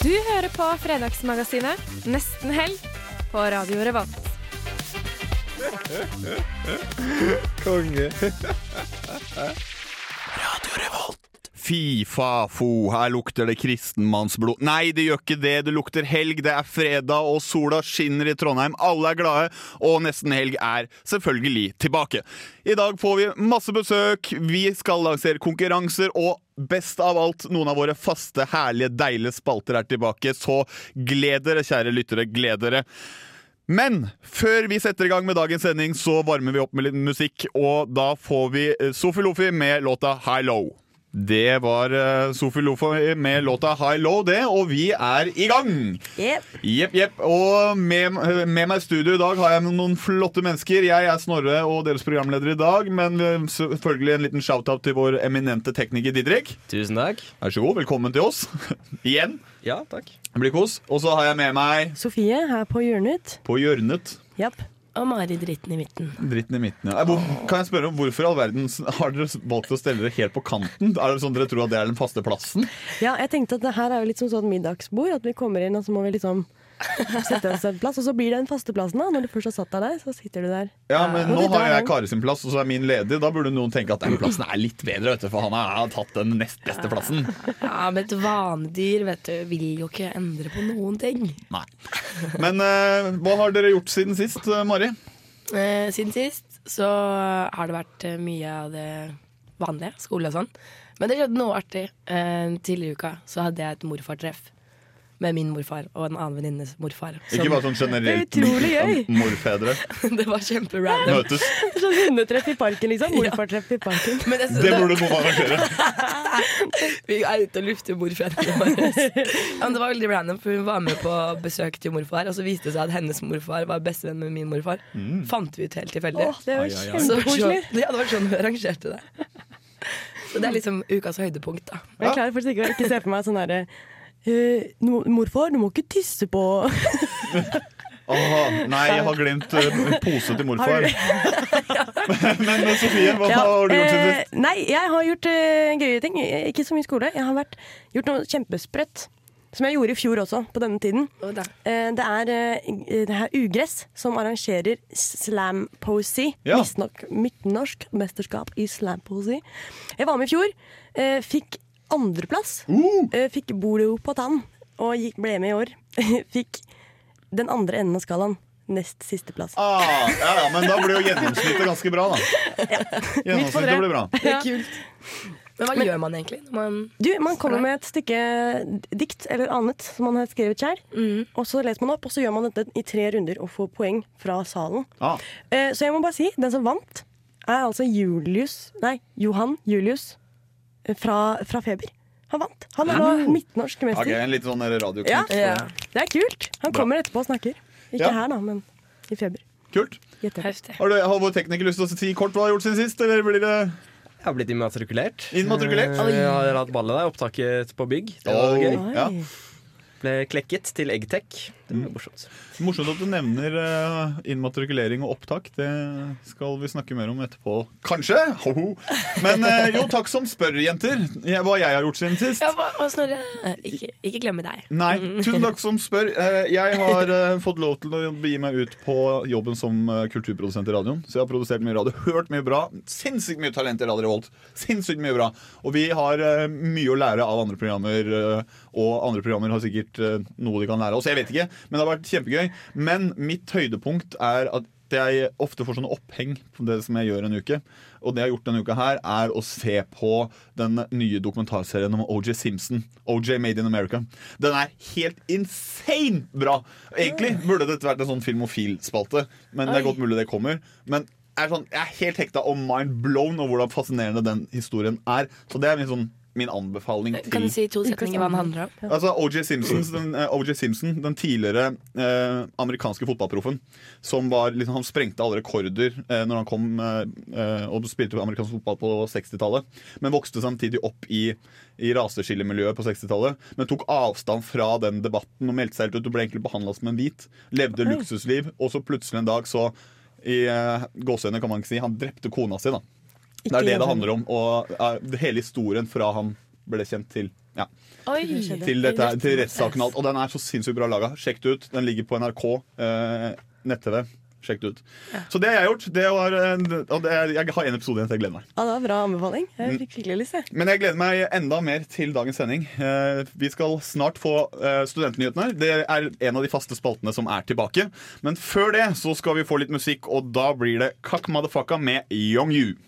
Du hører på Fredagsmagasinet Nesten helg på Radio Revolt. Konge. Radio Fy fa fo, her lukter det kristenmannsblod. Nei, det gjør ikke det. Det lukter helg, det er fredag, og sola skinner i Trondheim. Alle er glade, og Nesten helg er selvfølgelig tilbake. I dag får vi masse besøk, vi skal lansere konkurranser, og best av alt, noen av våre faste, herlige, deilige spalter er tilbake. Så gled dere, kjære lyttere, gled dere. Men før vi setter i gang med dagens sending, så varmer vi opp med litt musikk, og da får vi eh, Sofi Lofi med låta High Low. Det var Sofie Sofi Lofi med låta High Low, det, og vi er i gang! Yep. yep. jepp. Og med, med meg i studio i dag har jeg noen flotte mennesker. Jeg er Snorre og deres programleder i dag, men eh, selvfølgelig en liten shout-out til vår eminente tekniker Didrik. Tusen takk. Vær så god, velkommen til oss. Igjen. Ja, takk. Det blir kos. Og så har jeg med meg Sofie her på hjørnet. på hjørnet Japp. Og Mari dritten i midten. Dritten i midten, ja. Hvor- Kan jeg spørre om Hvorfor all verden har dere valgt å stelle dere helt på kanten? Er det sånn dere tror at det er den faste plassen? Ja, jeg tenkte at det her er jo litt som sånn middagsbord. At vi kommer inn og så må vi liksom sette oss en plass. Og så blir det den faste plassen. da Når du først har satt deg der, så sitter du der. Ja, men Nå har jeg? Kari sin plass, og så er min ledig. Da burde noen tenke at den plassen er litt bedre, vet du, for han har tatt den nest beste plassen. Ja, men et vanedyr vet du, vil jo ikke endre på noen ting. Nei. Men eh, hva har dere gjort siden sist, eh, Mari? Eh, siden sist så har det vært eh, mye av det vanlige, skole og sånn. Men det skjedde noe artig. Eh, tidligere i uka så hadde jeg et morfartreff med min morfar og en annen venninnes morfar. Ikke bare sånn generelt er utrolig gøy. morfedre det var kjemperandom. møtes. Sånn hundetreff i parken, liksom. Morfartreff i parken. Men jeg Det burde noen arrangere. Vi er ute og lufter morfedrene våre. Ja, men det var veldig random, for hun var med på besøk til morfar, og så viste det seg at hennes morfar var bestevenn med min morfar. Fant vi ut helt tilfeldig. Åh, det var kjempekoselig. ja, det var sånn hun arrangerte det. Så det er liksom ukas høydepunkt, da. Men Jeg klarer faktisk ikke å ikke se for meg sånn derre no, morfar, du må ikke tisse på Åh, nei, jeg har glemt eh, pose til morfar. Men men, Sofie, hva Ja, har du gjort siden eh, sist? Nei, jeg har gjort eh, gøye ting. Eh, Ikke så mye skole. Jeg har vært, gjort noe kjempesprøtt. Som jeg gjorde i fjor også, på denne tiden. Oh. Eh, det er eh, det er, Ugress som arrangerer slam poesy. Ja. Visstnok midtnorsk mesterskap i slam poesy. Jeg var med i fjor. eh, fikk andreplass. Uh, Eh, fikk bolo på tann og gikk, ble med i år. fikk den andre enden av skalaen. Nest siste plass. ah, ja, ja, men da blir jo gjennomsnittet ganske bra, da. Gjennomsnittet blir bra. Det er kult. Men hva gjør man egentlig? Man, Du, Man kommer med et stykke dikt eller annet som man har skrevet sjøl. Og så leser man opp, og så gjør man dette i tre runder og får poeng fra salen. Ah, Eh, så jeg må bare si, den som vant, er altså Julius Nei, Johan Julius fra, fra Feber. Han vant. Han er nå midtnorsk mester. Okay, En litt sånn radioknut. ja. det er kult. Han kommer etterpå og snakker. Ikke Ja. her, da, men i Feber. Kult. Har, du, har vår tekniker lyst til å si kort hva har gjort siden sist, eller blir det Jeg har blitt immatrikulert. Immatrikulert? Eh, Jeg har hatt ballet der, opptaket på bygg. Det var oh, gøy. Ja. Ble klekket til Eggtech. Det blir morsomt. Morsomt at du nevner eh, innmatrikulering og opptak. Det skal vi snakke mer om etterpå. Kanskje? Hoho. Men eh, jo, takk som spør, jenter. Hva jeg har gjort siden sist. Ja, hva, Snorre? Eh, Ikke, ikke glemme deg. Nei, tusen takk som spør. Jeg har fått lov til å begi meg ut på jobben som kulturprodusent i radioen. Så jeg har produsert mye radio, hørt mye bra. Sinnssykt mye talent i Radio Revolt. Sinnssykt mye bra. Og vi har mye å lære av andre programmer, og andre programmer har sikkert noe de kan lære oss. Jeg vet ikke, men det har vært kjempegøy. Men mitt høydepunkt er at jeg ofte får sånne oppheng på det som jeg gjør en uke. Og det jeg har gjort denne uka her, er å se på den nye dokumentarserien om OJ Simpson. OJ Made in America. Den er helt insane bra! Egentlig burde dette vært en sånn filmofil-spalte, men det er godt mulig det kommer. Men er sånn, jeg er helt hekta og mind blown over hvordan fascinerende den historien er. Så det er min sånn min anbefaling til Kan du si to setninger hva den handler om? Altså OJ Simpson, den, eh, Simpson, den tidligere eh, amerikanske fotballproffen, som var liksom, Han sprengte alle rekorder eh, når han kom eh, eh, og spilte amerikansk fotball på 60-tallet, men vokste samtidig opp i, i raseskillemiljøet på 60-tallet. Men tok avstand fra den debatten og meldte seg helt ut og ble egentlig behandla som en hvit. Levde luksusliv, og så plutselig en dag så i uh, gåseøyne kan man ikke si Han drepte kona si, da. Det er det det handler om. Og uh, hele historien fra han ble kjent til ja, Oi! til, dette, til rettssaken og alt. Og den er så sinnssykt bra laga. Sjekk det ut. Den ligger på NRK Uh, nett-TV. Sjekk det ut. Så det har jeg gjort. Det var, og det er, jeg har en episode igjen, så jeg gleder meg. Ja, det var bra anbefaling. Mm. Jeg fikk skikkelig lyst, jeg. Men jeg gleder meg enda mer til dagens sending. Eh, vi skal snart få eh, Studentnyhetene. Det er en av de faste spaltene som er tilbake. Men før det så skal vi få litt musikk, og da blir det Kakk Motherfucka med Young You.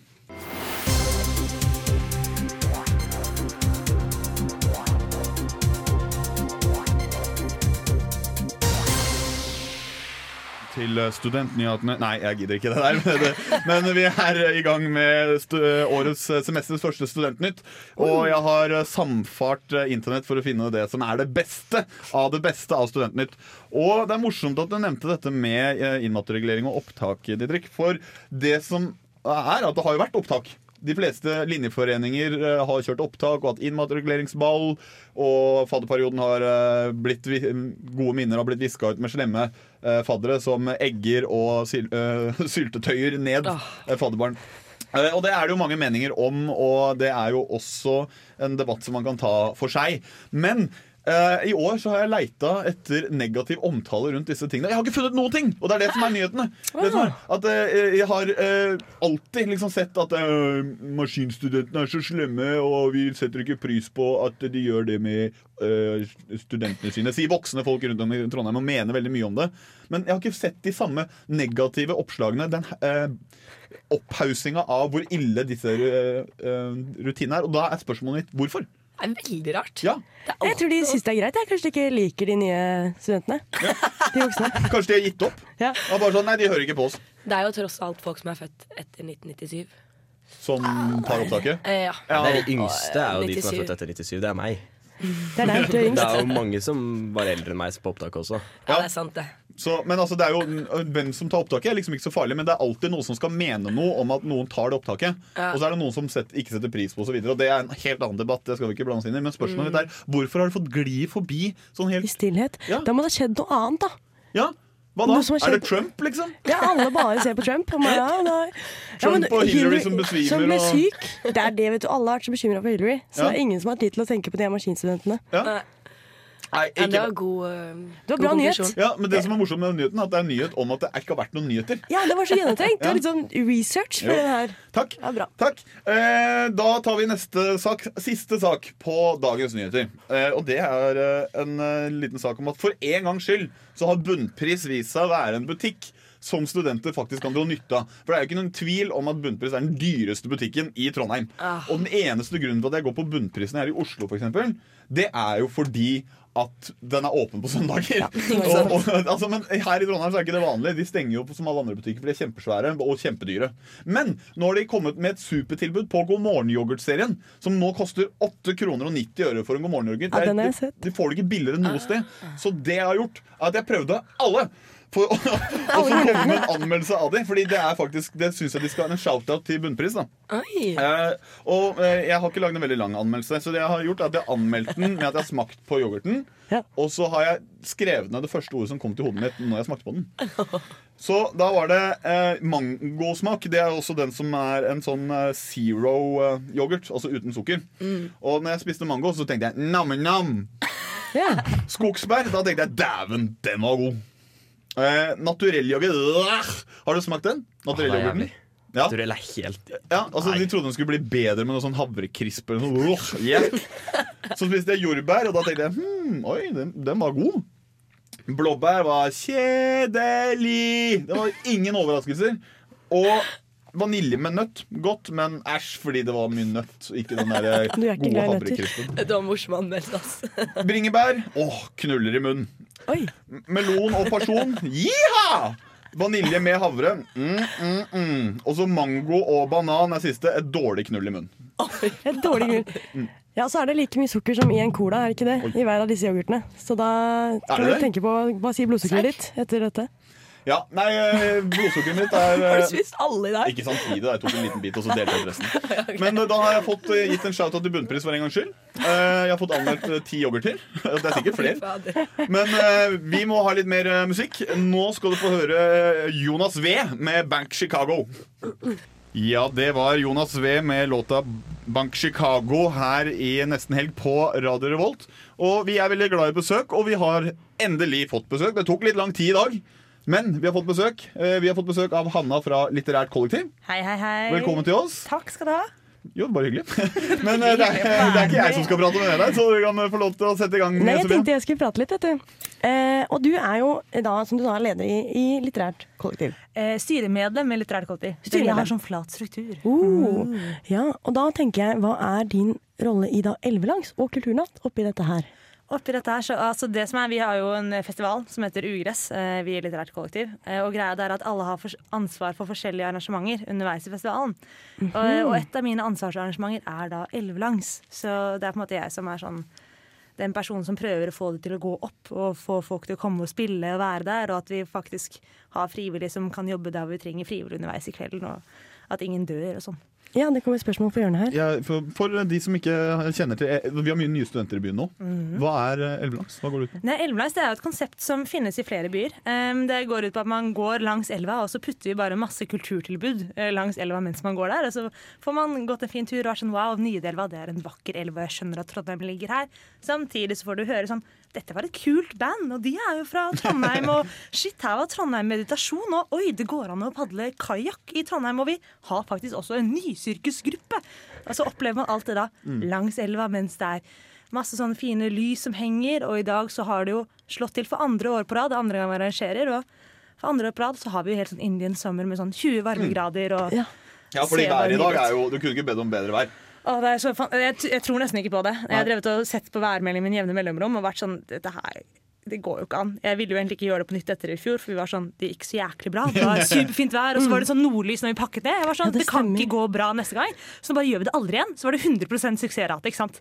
Til studentnyhetene Nei, jeg gidder ikke det der. Men, vi er i gang med årets semesters første Studentnytt. Og jeg har samfart internett for å finne det som er det beste av det beste av Studentnytt. Og det er morsomt at du nevnte dette med innmatteregulering og opptak, Didrik. For det som er at det har jo vært opptak. De fleste linjeforeninger eh, har kjørt opptak og hatt innmatrikuleringsball. Og fadderperioden har eh, blitt Gode minner har blitt viska ut med slemme eh, faddere som egger og syl, syltetøyer ned fadderbarn. Og det er det jo mange meninger om, og det er jo også en debatt som man kan ta for seg. Men eh, i år så har jeg leita etter negativ omtale rundt disse tingene. Jeg har ikke funnet noen ting! Og det er det som er nyhetene. Det som er, at uh, Jeg har uh, alltid liksom sett at maskinstudentene er så slemme, og vi setter ikke pris på at de gjør det med studentene sine. Sier voksne folk rundt om i Trondheim og mener veldig mye om det. Men jeg har ikke sett de samme negative oppslagene. Den eh, opphaussinga av hvor ille disse rutinene er. Og da er spørsmålet mitt hvorfor? Det er veldig rart. Ja, Det er Jeg tror de syns det er greit. Jeg kanskje de ikke liker de nye studentene. De voksne. Kanskje de har gitt opp? Ja. Og bare sånn, Nei, de hører ikke på oss. Det er jo tross alt folk som er født etter 1997. Som tar opptaket. Eh, ja. Ja, Det er de yngste er jo de som er født etter 97. Det er meg. Det er der er Det er jo mange som var eldre enn meg på opptak også. ja, det er sant, det. så, men altså, det er jo Hvem som tar opptaket, er liksom ikke så farlig. Men det er alltid noen som skal mene noe om at noen tar det opptaket. Ja. Og så er det noen som setter, ikke setter pris på osv. Det er en helt annen debatt. Det skal vi ikke blande oss inn i Men spørsmålet mitt er hvorfor har du fått gli forbi sånn I helt stillhet. Ja. Da må det ha skjedd noe annet, da. Ja, hva da? Er, Er det Trump, liksom? Ja, alle bare ser på Trump. Og ja, Trump men og Hillary som besvimer Som ble og- syk. Det er det, vet du. Alle har vært så bekymra for Hillary. Så Ja. det er ingen som har tid til å tenke på de maskinstudentene. Nei, Nei, ja, det var god, uh, Det var god bra nyhet. ja, men det som er morsomt med den nyheten, er at det er en nyhet om at det ikke har vært noen nyheter. Ja, det var så gjennomtenkt. Det var litt sånn research for Jo. den her. Takk. Ja, bra. Takk. Eh, da tar vi neste sak, siste sak på dagens nyheter. Eh, og det er eh, en eh, liten sak om at for en gangs skyld så har Bunnpris vist seg å være en butikk som studenter faktisk kan dra nytte av. For det er jo ikke noen tvil om at Bunnpris er den dyreste butikken i Trondheim. Ah. Og den eneste grunnen til at jeg går på Bunnprisen her i Oslo, for eksempel, det er jo fordi at den er åpen på søndager. og, og, altså, men her i Trondheim så er ikke det vanlig. De stenger jo på som alle andre butikker, for de er kjempesvære og kjempedyre. Men nå har de kommet med et supertilbud på God morgen-yoghurt-serien, som nå koster 8 kroner og 90 øre for en God morgen-yoghurt. Ja, sett. De får det ikke billigere enn noe sted. Så det jeg har gjort, er at jeg prøvde alle. For, og så komme med en anmeldelse av dem. Fordi det er faktisk Det syns jeg de skal ha en shout-out til Bunnpris. da. Eh, og eh, jeg har ikke lagd en veldig lang anmeldelse, så det jeg har gjort er at jeg har anmeldt den med at jeg har smakt på yoghurten. Ja. Og så har jeg skrevet ned det første ordet som kom til hodet mitt når jeg smakte på den. Så da var det eh, mangosmak. Det er også den som er en sånn eh, zero-yoghurt, altså uten sukker. Og når jeg spiste mango, så tenkte jeg nam-nam. Yeah. Skogsbær, da tenkte jeg dæven, den var god. Eh, Naturell-yoghurt. Har du smakt den? Naturell-yoghurten? Ja. Naturell er helt Ja, altså De trodde den skulle bli bedre med noe sånn havrekrisp. noe. Åh, yeah. Så spiste jeg jordbær, og da tenkte jeg hm, oi, den, den var god. Blåbær var kjedelig. Det var ingen overraskelser. Og vanilje med nøtt. Godt, men æsj fordi det var mye nøtt. Ikke den der er gode havrekrispen. Det var morsom anmeldelse, ass. Bringebær. Åh, knuller i munnen. Oi. Melon og pasjon. Jiha! Vanilje med havre. Mm, mm, mm. Og så mango og banan er siste. Et dårlig knull i munnen. Et dårlig grunn. Ja, så er det like mye sukker som i en cola, er det ikke det? I hver av disse yoghurtene. Så da kan du tenke på Hva sier blodsukkeret ditt etter dette? Ja, nei, eh, blodsukkeret mitt er Har eh, du spist alle i dag? Ikke samtidig, jeg tok en liten bit og så delte jeg ut resten. Men eh, da har jeg fått eh, gitt en shout-out til Bunnpris for en gangs skyld. Eh, Jeg har fått anmeldt eh, ti yoghurter. Det er sikkert flere. Men eh, vi må ha litt mer eh, musikk. Nå skal du få høre Jonas V med Bank Chicago. Ja, det var Jonas V med låta Bank Chicago her i Nesten Helg på Radio Revolt. Og vi er veldig glad i besøk, og vi har endelig fått besøk. Det tok litt lang tid i dag, men vi har fått besøk. Eh, Vi har fått besøk av Hanna fra Litterært kollektiv. Hei, hei, hei. Velkommen til oss. Takk skal du ha. Jo, bare hyggelig. Men eh, det er, det er ikke jeg som skal prate med deg, så du kan få lov til å sette i gang. Nei, jeg tenkte jeg skulle prate litt, vet du. Eh, og du er jo da, som du sa, leder i, i Litterært kollektiv. Eh, styremedlem i Litterært kollektiv. Styremedlem. Jeg har sånn flat struktur. Oh, Ja, og da tenker jeg, hva er din rolle i da Elvelangs og Kulturnatt oppi dette her? Oppi dette her, så, altså det som er, Vi har jo en festival som heter Ugress, eh, vi er Litterært kollektiv. Eh, og greia det er at alle har ansvar for forskjellige arrangementer underveis i festivalen. og, og et av mine ansvarsarrangementer er da Elvelangs. Så det er på en måte jeg som er sånn den personen som prøver å få det til å gå opp, og få folk til å komme og spille og være der, og at vi faktisk har frivillige som kan jobbe der vi trenger frivillige underveis i kvelden, og at ingen dør og sånn. Ja, det kommer et spørsmål på hjørnet her. Ja, for, for de som ikke kjenner til eh, Vi har mye nye studenter i byen nå. Mhm. Hva er eh, Elvelangs? Hva går det ut på? Nei, Elvelangs det er et konsept som finnes i flere byer. Um, det går ut på at man går langs elva, og så putter vi bare masse kulturtilbud eh, langs elva mens man går der. Og så får man gått en fin tur og er sånn wow, Nidelva det er en vakker elv, og jeg skjønner at Trondheim ligger her. Samtidig så får du høre sånn dette var et kult band, og de er jo fra Trondheim. Og shit, her var Trondheim meditasjon, og oi, det går an å padle kajakk i Trondheim. Og vi har faktisk også en nysirkusgruppe. Og så opplever man alt det da langs elva mens det er masse sånne fine lys som henger, og i dag så har det jo slått til for andre år på rad. det er Andre gang vi arrangerer, og for andre år på rad så har vi jo helt sånn Indian summer med sånn 20 varmegrader og Ja. Ja, fordi været i dag er jo Du kunne ikke bedt om bedre vær. Å, det er så fan jeg, jeg tror nesten ikke på det. Jeg har drevet og sett på værmeldingen min jevne mellomrom og vært sånn Dette her det går jo ikke an. Jeg ville jo egentlig ikke gjøre det på nytt etter i fjor, for vi var sånn, det gikk så jæklig bra. Det var superfint vær, og så var det sånn nordlys når vi pakket ned. Jeg var sånn, Ja, det det, kan stemmer. ikke gå bra neste gang, så bare gjør vi det aldri igjen. Så var det 100% suksessrate, ikke sant.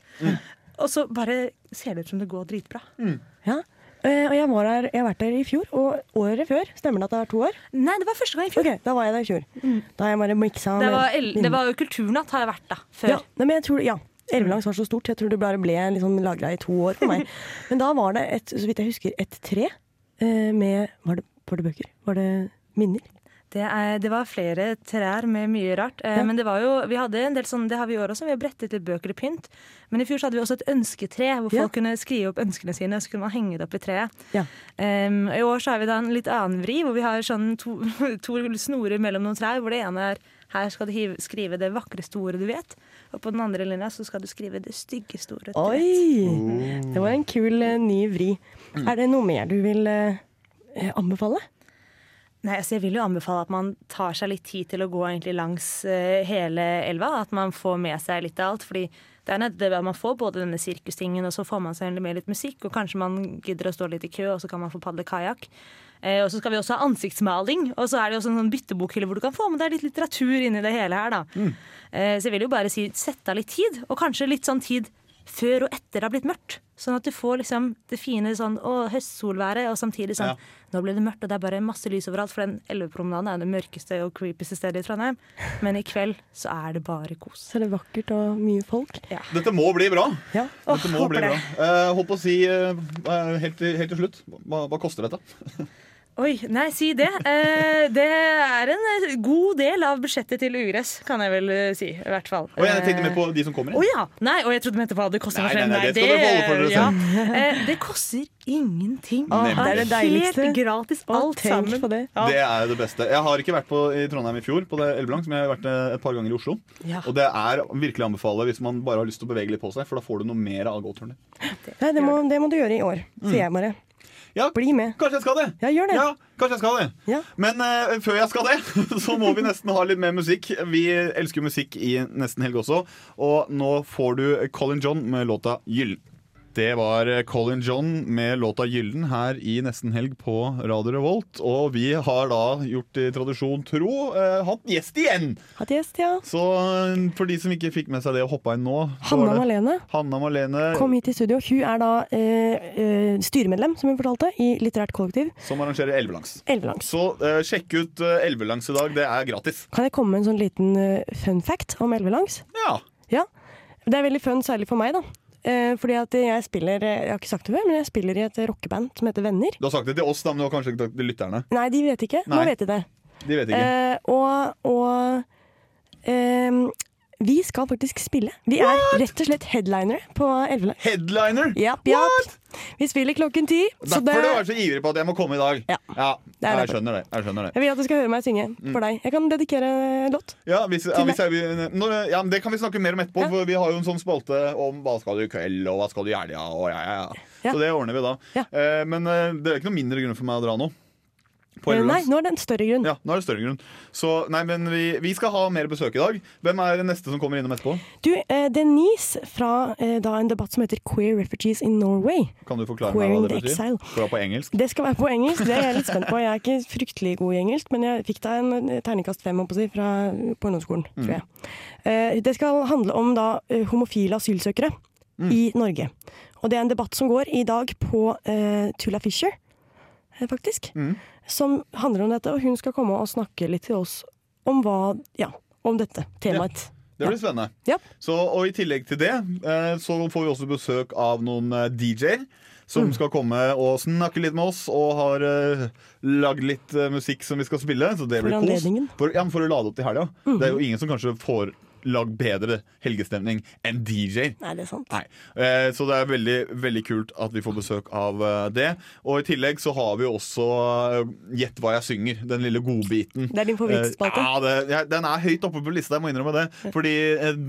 Og så bare ser det ut som det går dritbra. Ja. Eh, og jeg, var her, jeg har vært der i fjor, og året før. Stemmer det at det er to år? Nei, det var første gang i fjor. Ok, Da var jeg der i fjor. Da har jeg bare miksa Det med var, el- det var jo Kulturnatt har jeg vært da, før. Ja, men jeg tror, ja. Elvelangs var så stort. Jeg tror det bare ble liksom lagra i to år for meg. Men da var det, et, så vidt jeg husker, et tre eh, med var det, var det bøker? Var det minner? Det, er, det var flere trær med mye rart. Eh, Ja. Men det var jo, vi hadde en del sånn, det har vi i år også. Vi har brettet litt bøker i pynt. Men i fjor så hadde vi også et ønsketre, hvor Ja. folk kunne skrive opp ønskene sine. Og så kunne man henge det opp i treet. Ja. Um, I år så har vi da en litt annen vri, hvor vi har sånn to, to snorer mellom noen trær. Hvor det ene er her skal du hive, skrive det vakreste ordet du vet. Og på den andre linja så skal du skrive det styggeste ordet du vet. Oi! Det var en kul uh, ny vri. Er det noe mer du vil eh, anbefale? Nei, altså jeg vil jo anbefale at man tar seg litt tid til å gå egentlig langs eh, hele elva. At man får med seg litt av alt. fordi det er det at man får både denne sirkustingen, og så får man seg med litt musikk. Og kanskje man gidder å stå litt i kø, og så kan man få padle kajakk. Eh, og så skal vi også ha ansiktsmaling. Og så er det jo også en sånn byttebokhylle hvor du kan få med deg litt litteratur inni det hele her, da. Eh, så jeg vil jo bare si sett av litt tid, og kanskje litt sånn tid før og etter det har blitt mørkt. Sånn at du får liksom det fine sånn å, høstsolværet, og samtidig sånn Ja. Nå ble det mørkt, og det er bare masse lys overalt, for den elvepromenaden er det mørkeste og creepyste stedet i Trondheim. Men i kveld så er det bare kos. Så er det vakkert og mye folk. Dette må bli bra. Ja. Dette må håper bli bra. Eh, holdt på å si eh, helt, til, helt til slutt, hva, hva koster dette? Oi, nei, si det. Eh, det er en eh, god del av budsjettet til Ugress, kan jeg vel eh, si. I hvert fall. Og jeg tenkte mer på de som kommer inn. Oh, ja! Nei, og jeg trodde du mente hva det koster. Nei, nei, nei, det skal dere holde for dere ja. Eh, Det koster ingenting. Å, det er det deiligste. Helt gratis, alt tenk sammen. på det. Ja. Det er det beste. Jeg har ikke vært på, i Trondheim i fjor, på det Elvelangs, som jeg har vært eh, et par ganger i Oslo. Ja. Og det er virkelig å anbefale hvis man bare har lyst til å bevege litt på seg, for da får du noe mer av gåturen din. Nei, det må, det må du gjøre i år, sier jeg bare. Ja, Bli med. kanskje jeg skal det. Ja, gjør det. Ja, kanskje jeg skal det. Ja. Men uh, før jeg skal det, så må vi nesten ha litt mer musikk. Vi elsker musikk i nesten helg også. Og nå får du Colin John med låta 'Gyllen'. Det var Colin John med låta 'Gylden' her i Nesten helg på Radio Revolt. Og vi har da gjort i tradisjon tro eh, hatt gjest igjen! Hatt gjest, ja. Så eh, for de som ikke fikk med seg det og hoppa inn nå Hanna Malene Hanna Malene kom hit i studio. Hun er da eh, eh, styremedlem, som hun fortalte, i Litterært kollektiv. som arrangerer Elvelangs. Elvelangs. Så eh, sjekk ut eh, Elvelangs i dag. Det er gratis. Kan jeg komme med en sånn liten fun fact om Elvelangs? Ja. Ja. Det er veldig fun, særlig for meg, da. Eh, fordi at jeg spiller eh, Jeg har ikke sagt det før, men jeg spiller i et rockeband som heter Venner. Du har sagt det til oss, da, men du har kanskje ikke sagt det til lytterne. Nei, de vet ikke. Nå vet de det. De vet ikke. Eh, og og ehm, vi skal faktisk spille. Vi er rett og slett headliner på Elveland. Headliner! Yep, japp. Vi spiller klokken ti. Derfor det, du er så ivrig på at jeg må komme i dag. Ja. ja Det jeg skjønner det. Jeg skjønner det. jeg vil at du skal høre meg synge Mm. for deg. Jeg kan dedikere låt. Ja, hvis, ja, hvis jeg, når, ja, Det kan vi snakke mer om etterpå, for vi har jo en sånn spalte om hva skal du i kveld, og hva skal du i helga, og ja, ja, ja. Ja. Så det ordner vi da. Eh, men uh, det er ikke noe mindre grunn for meg å dra nå. På Eh, Nei, nå er det en større grunn. Ja, nå er det større grunn. Så nei, men vi, vi skal ha mer besøk i dag. Hvem er det neste som kommer innom etterpå? Du, eh, Denise fra eh, da en debatt som heter Queer Refugees in Norway. Kan du forklare meg hva det betyr? Exile. Skal det være på engelsk? Det skal være på engelsk, det er jeg litt spent på. Jeg er ikke fryktelig god i engelsk, men jeg fikk da en eh, terningkast fem på si, fra, på ungdomsskolen, Mm. tror jeg. Eh, det skal handle om da eh, homofile asylsøkere Mm. i Norge. Og det er en debatt som går i dag på eh, Tulla Fisher, eh, faktisk. Mm. Som handler om dette, og hun skal komme og snakke litt til oss om hva Ja, om dette temaet. Det blir spennende. Ja. Så, og I tillegg til det eh, så får vi også besøk av noen eh, DJ-er. Som Mm. skal komme og snakke litt med oss og har uh, lagd litt musikk som vi skal spille. Så det blir kos. Mm. For, ja, for å lade opp til helga. Det er jo ingen som kanskje får lagd bedre helgestemning enn DJ-er. Nei, det er sant. Nei. Eh, så det er veldig, veldig kult at vi får besøk av eh, det. Og i tillegg så har vi også eh, Gjett hva jeg synger. Den lille godbiten. Det er din favorittspalte? Ja, det, ja, den er høyt oppe på lista, jeg må innrømme det. Fordi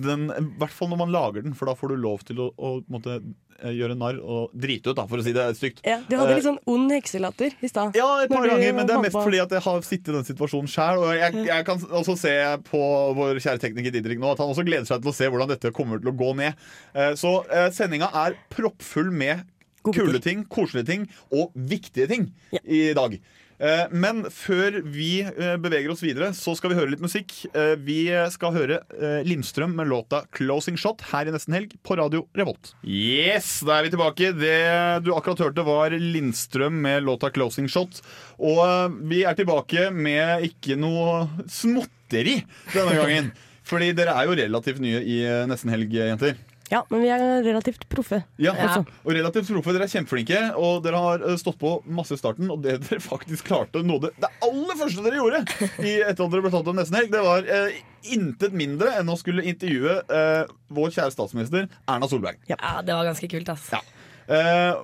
den, I hvert fall når man lager den, for da får du lov til å, å eh, gjøre narr og drite ut, da, for å si det stygt. Ja, du hadde Eh, litt sånn ond hekselatter i stad. ja, et par ganger, men det er mest fordi at jeg har sittet i den situasjonen sjøl. Og jeg, jeg kan også se på vår kjære tekniker Didrik nå at han også gleder seg til å se hvordan dette kommer til å gå ned. Eh, Så eh, sendinga er proppfull med kule ting, koselige ting og viktige ting Ja. i dag. Eh, Men før vi eh, beveger oss videre, så skal vi høre litt musikk. Eh, Vi skal høre Lindstrøm med låta 'Closing Shot' her i Nesten Helg på Radio Revolt. Yes, da er vi tilbake. Det du akkurat hørte, var Lindstrøm med låta 'Closing Shot'. Og vi er tilbake med ikke noe småtteri denne gangen. Fordi dere er jo relativt nye i Nesten Helg, jenter. Ja, men vi er relativt proffe. Ja, Ja. Og relativt proffe. Dere er kjempeflinke, og dere har eh, stått på masse i starten. Og det dere faktisk klarte noe det, det aller første dere gjorde i etter at dere ble tatt om nesten helg, det var eh, intet mindre enn å skulle intervjue eh, vår kjære statsminister Erna Solberg. Ja, det var ganske kult, ass. Ja. Eh,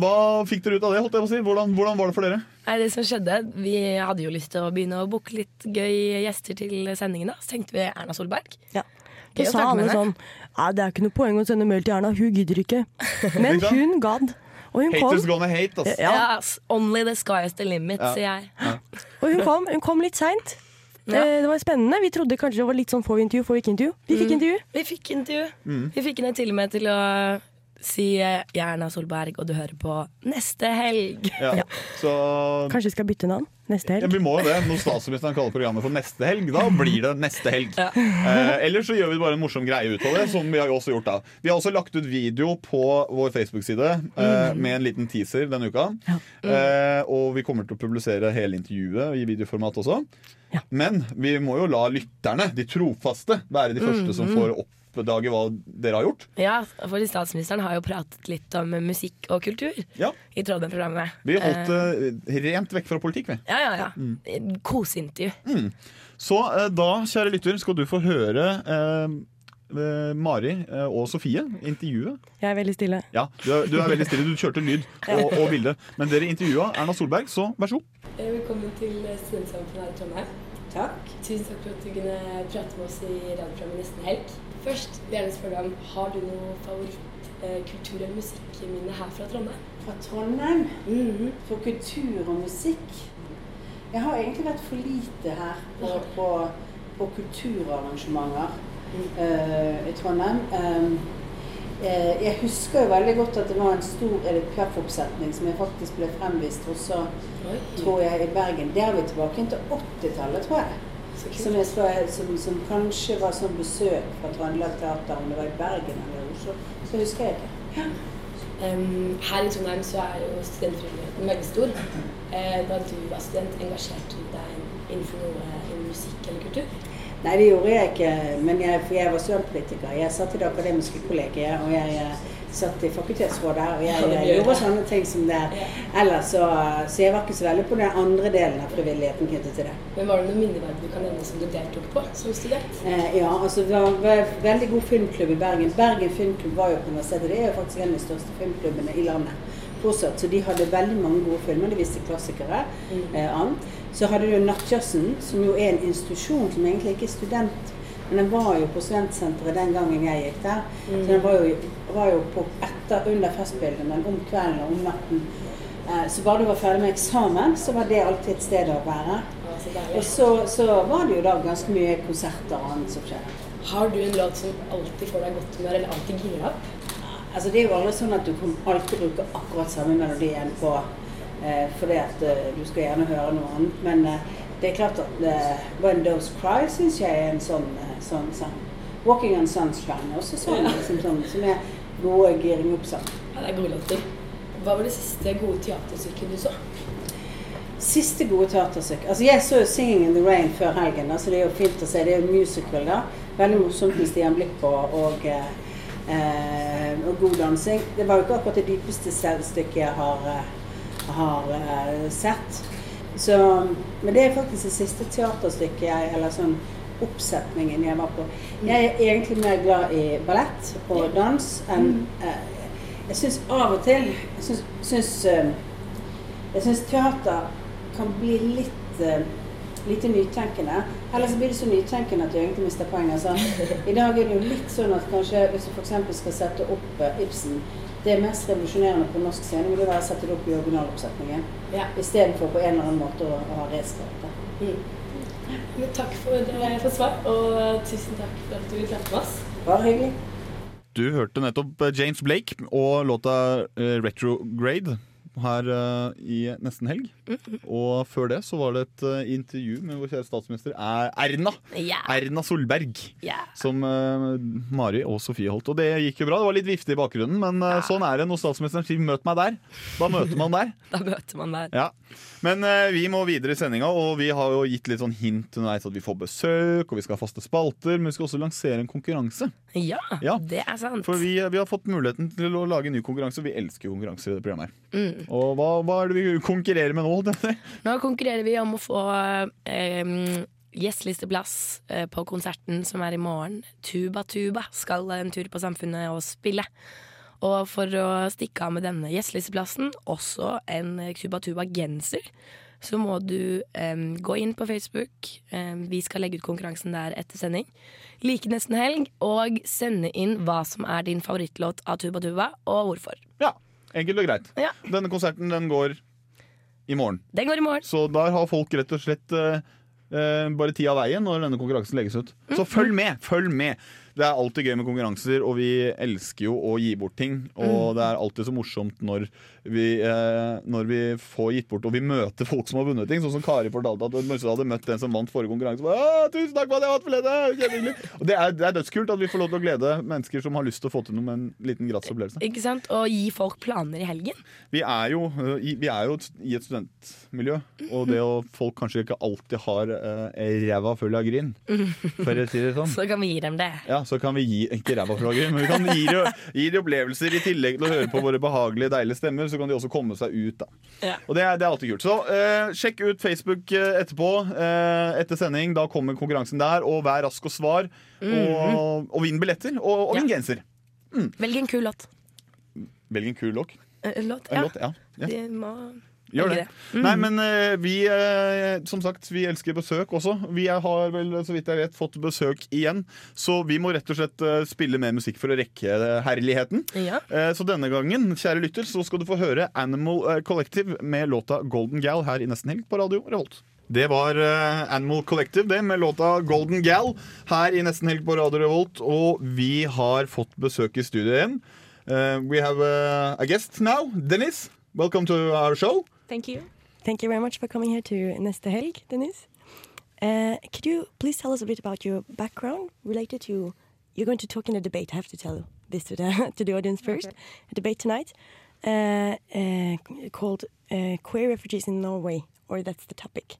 hva fikk dere ut av det? holdt jeg på å si? Hvordan, hvordan var det for dere? Nei, det som skjedde, Vi hadde jo lyst til å begynne å booke litt gøy gjester til sendingen. da Så tenkte vi Erna Solberg. Ja. Gøy Da sa alle sånn ja, Det er ikke noe poeng å sende mail til Erna, hun gidder ikke. Men hun gadd. Og hun Haters kom, gonna hate, ass. Ja. Yes, Only the sky is the limit, Ja. sier jeg. og hun kom, hun kom litt seint. Ja. Eh, Det var spennende. Vi trodde kanskje det var litt sånn får vi intervju, får vi ikke intervju. Vi fikk intervju. Vi fikk intervju. Mm. Vi fikk henne til og med til å si eh, er Erna Solberg, og du hører på neste helg'. Ja. Så Kanskje vi skal bytte navn neste ja, helg. vi må jo det. Når statsministeren kaller programmet for Neste helg, da blir det Neste helg. Ja. Eh, Eller så gjør vi bare en morsom greie ut av det, som vi har jo også gjort da. Vi har også lagt ut video på vår Facebook-side eh, med en liten teaser denne uka. Eh, og vi kommer til å publisere hele intervjuet i videoformat også. Ja. Men vi må jo la lytterne, de trofaste, være de første som får oppdage hva dere har gjort. Ja, for statsministeren har jo pratet litt om musikk og kultur Ja, i tråd med programmet. Vi holdt det rent vekk fra politikk, vi. Ja, ja, ja. Koseintervju. Så uh, da, kjære lytter, skal du få høre eh, eh, Mari eh, og Sofie intervjue. Jeg er veldig stille. Ja, du er, du er veldig stille. Du kjørte lyd og, og bilde. Men dere intervjua Erna Solberg, så vær så god. Velkommen til Studentsamfunnet her i Trondheim. Takk. Tusen takk for at du kunne prate med oss i radioprogrammet Nesten Helg. Først vil jeg gjerne spørre deg om har du noe favorittkultur- eh, kultur- eller musikkminne her fra Trondheim? Fra Trondheim Mhm. for kultur og musikk. Jeg har egentlig vært for lite her på, på, på kulturarrangementer eh, i Trondheim. Um, uh, Jeg husker jo veldig godt at det var en stor Edith Piaf-oppsetning som jeg faktisk ble fremvist også, tror jeg, i Bergen. Der er vi tilbake til 80-tallet, tror jeg. Som, jeg skal, som, som kanskje var sånn besøk fra Trøndelag Teater, om det var i Bergen eller Oslo. Så husker jeg ikke. Em, her i Trondheim så er jo studentfriheten veldig stor. Eh, da du var student, engasjerte du deg innenfor noe innen musikk eller kultur? Nei, det gjorde jeg ikke, men jeg, for jeg var studentpolitiker. Jeg satt i det akademiske kollegiet, og jeg satt i fakultetsrådet, og jeg, Ja, eh, gjorde sånne ting som det. Ellers så, så jeg var ikke så veldig på den andre delen av frivilligheten knyttet til det. Men var det noen minneverdig du kan nevne som du deltok på som student? Eh, ja, altså det var en veldig god filmklubb i Bergen. Bergen filmklubb var jo på universitetet. Det er jo faktisk en av de største filmklubbene i landet fortsatt. Så de hadde veldig mange gode filmer. De viste klassikere. Eh, annet. Så hadde du Nattjazzen, som jo er en institusjon som egentlig ikke er student. Men den var jo på studentsenteret den gangen jeg gikk der. Så den var jo, var jo på etter, under festbildet, men om kvelden og om natten. Eh, så bare du var ferdig med eksamen, så var det alltid et sted å være. Ja, så. Og så, så var det jo da ganske mye konserter og annet som skjedde. Har du en låt som alltid får deg godt humør, eller alltid girer opp? Altså Det er jo aldri sånn at du kan alltid bruke akkurat samme melodien på eh, fordi at eh, du skal gjerne høre noe annet. Men eh, det er klart at eh, When Those Cry syns jeg er en sånn, eh, sånn sang. Walking on Sunshine også sånn, Ja. liksom, sånn som er gode giring opp-sang. Ja, det er gode låter. Hva var det siste gode teaterstykket du så? Siste gode teaterstykke Altså Jeg så jo 'Singing in the Rain' før helgen. da, så Det er jo fint å se. Det er jo musical, da. Veldig morsomt med Stian Blipp og, og, eh, og god dansing. Det var jo ikke akkurat det dypeste stykket jeg har, eh, har eh, sett. Så, men det er faktisk det siste teaterstykket jeg Eller sånn oppsetningen jeg var på. Jeg er egentlig mer glad i ballett og dans enn eh, Jeg syns av og til Jeg syns, eh, jeg syns teater kan bli litt eh, lite nytenkende. Eller så blir det så nytenkende at du egentlig mister poenget. Altså, I dag er det jo litt sånn at kanskje hvis du f.eks. skal sette opp eh, Ibsen Det mest revolusjonerende på norsk scene vil det være å sette det opp i originaloppsetningen. Ja. Istedenfor på en eller annen måte å, å ha reskrevet det. Men takk for, eh, for svar, og tusen takk for at du med oss. Bare hyggelig. Du hørte nettopp eh, James Blake og låta eh, 'Retrograde' her eh, i nesten helg. Og før det så var det et eh, intervju med vår kjære statsminister Er- Erna. Yeah. Erna Solberg. Yeah. Som eh, Mari og Sofie holdt. Og det gikk jo bra. Det var litt vifte i bakgrunnen, men eh, sånn er det når statsministeren sier 'møt meg der'. Da møter man der. Da møter man der. Ja. Men eh, vi må videre i sendinga, og vi har jo gitt litt sånn hint underveis at vi får besøk, og vi skal ha faste spalter, men vi skal også lansere en konkurranse. Ja, Ja. det er sant. For vi, vi har fått muligheten til å lage en ny konkurranse. Vi elsker jo konkurranser i det programmet. her Mm. Og hva, hva er det vi konkurrerer med nå? holdt jeg på å si? Nå konkurrerer vi om å få eh, gjestelisteplass eh, på konserten som er i morgen. Tuba Tuba skal en tur på Samfunnet og spille. Og for å stikke av med denne gjestelisteplassen, også en Tuba Tuba-genser, så må du um, gå inn på Facebook. Um, vi skal legge ut konkurransen der etter sending. Like nesten helg, og sende inn hva som er din favorittlåt av Tuba Tuba, og hvorfor. Ja, Enkelt og greit. Ja. Denne konserten den går i morgen. Den går i morgen. Så der har folk rett og slett uh, uh, bare tid av veien når denne konkurransen legges ut. Så følg med! Følg med! Det er alltid gøy med konkurranser, og vi elsker jo å gi bort ting. Og det er alltid så morsomt når vi, eh, når vi får gitt bort, og vi møter folk som har vunnet ting. Sånn som Kari fortalte at hun hadde møtt den som vant forrige konkurranse. Bare, «Å, tusen takk for at jeg vant! Kjempehyggelig!» Og det er, det er dødskult at vi får lov til å glede mennesker som har lyst til å få til noe med en liten gratis opplevelse. Ikke sant? Og gi folk planer i helgen. Vi er jo, i- vi er jo i et studentmiljø, og det å folk kanskje ikke alltid har eh, ræva full av gryn, for å si det sånn. Så kan vi gi dem det. Ja, så kan vi gi ikke ræva men vi kan gi gi de opplevelser i tillegg til å høre på våre behagelige, deilige stemmer, så kan de også komme seg ut, da. Ja. Og det er, det er alltid kult. Så eh, sjekk ut Facebook eh, etterpå, eh, etter sending. Da kommer konkurransen der, og vær rask og svar. Og, og vinn billetter, og, og vinn genser. Velg en kul låt. Velg en kul låt. Eh, Låt, En ja. låt, ja. ja. Gjør det. det. Nei, men eh, vi eh, Som sagt, vi elsker besøk også. Vi har vel, så vidt jeg vet, fått besøk igjen. Så vi må rett og slett eh, spille mer musikk for å rekke herligheten. Ja. Så denne gangen, kjære lytter, så skal du få høre Animal Collective med låta Golden Gal her i Nesten Helg på Radio Revolt. Det var Animal Collective det med låta Golden Gal her i Nesten Helg på Radio Revolt. Og vi har fått besøk i studio igjen. Uh, we have eh, a guest now. Dennis, welcome to our show. Thank you. Thank you very much for coming here to Neste Helg, Denise. Uh, could you please tell us a bit about your background related to? You're going to talk in a debate. I have to tell this to the to the audience first. Okay. A debate tonight uh, uh, called uh, "Queer Refugees in Norway," or that's the topic.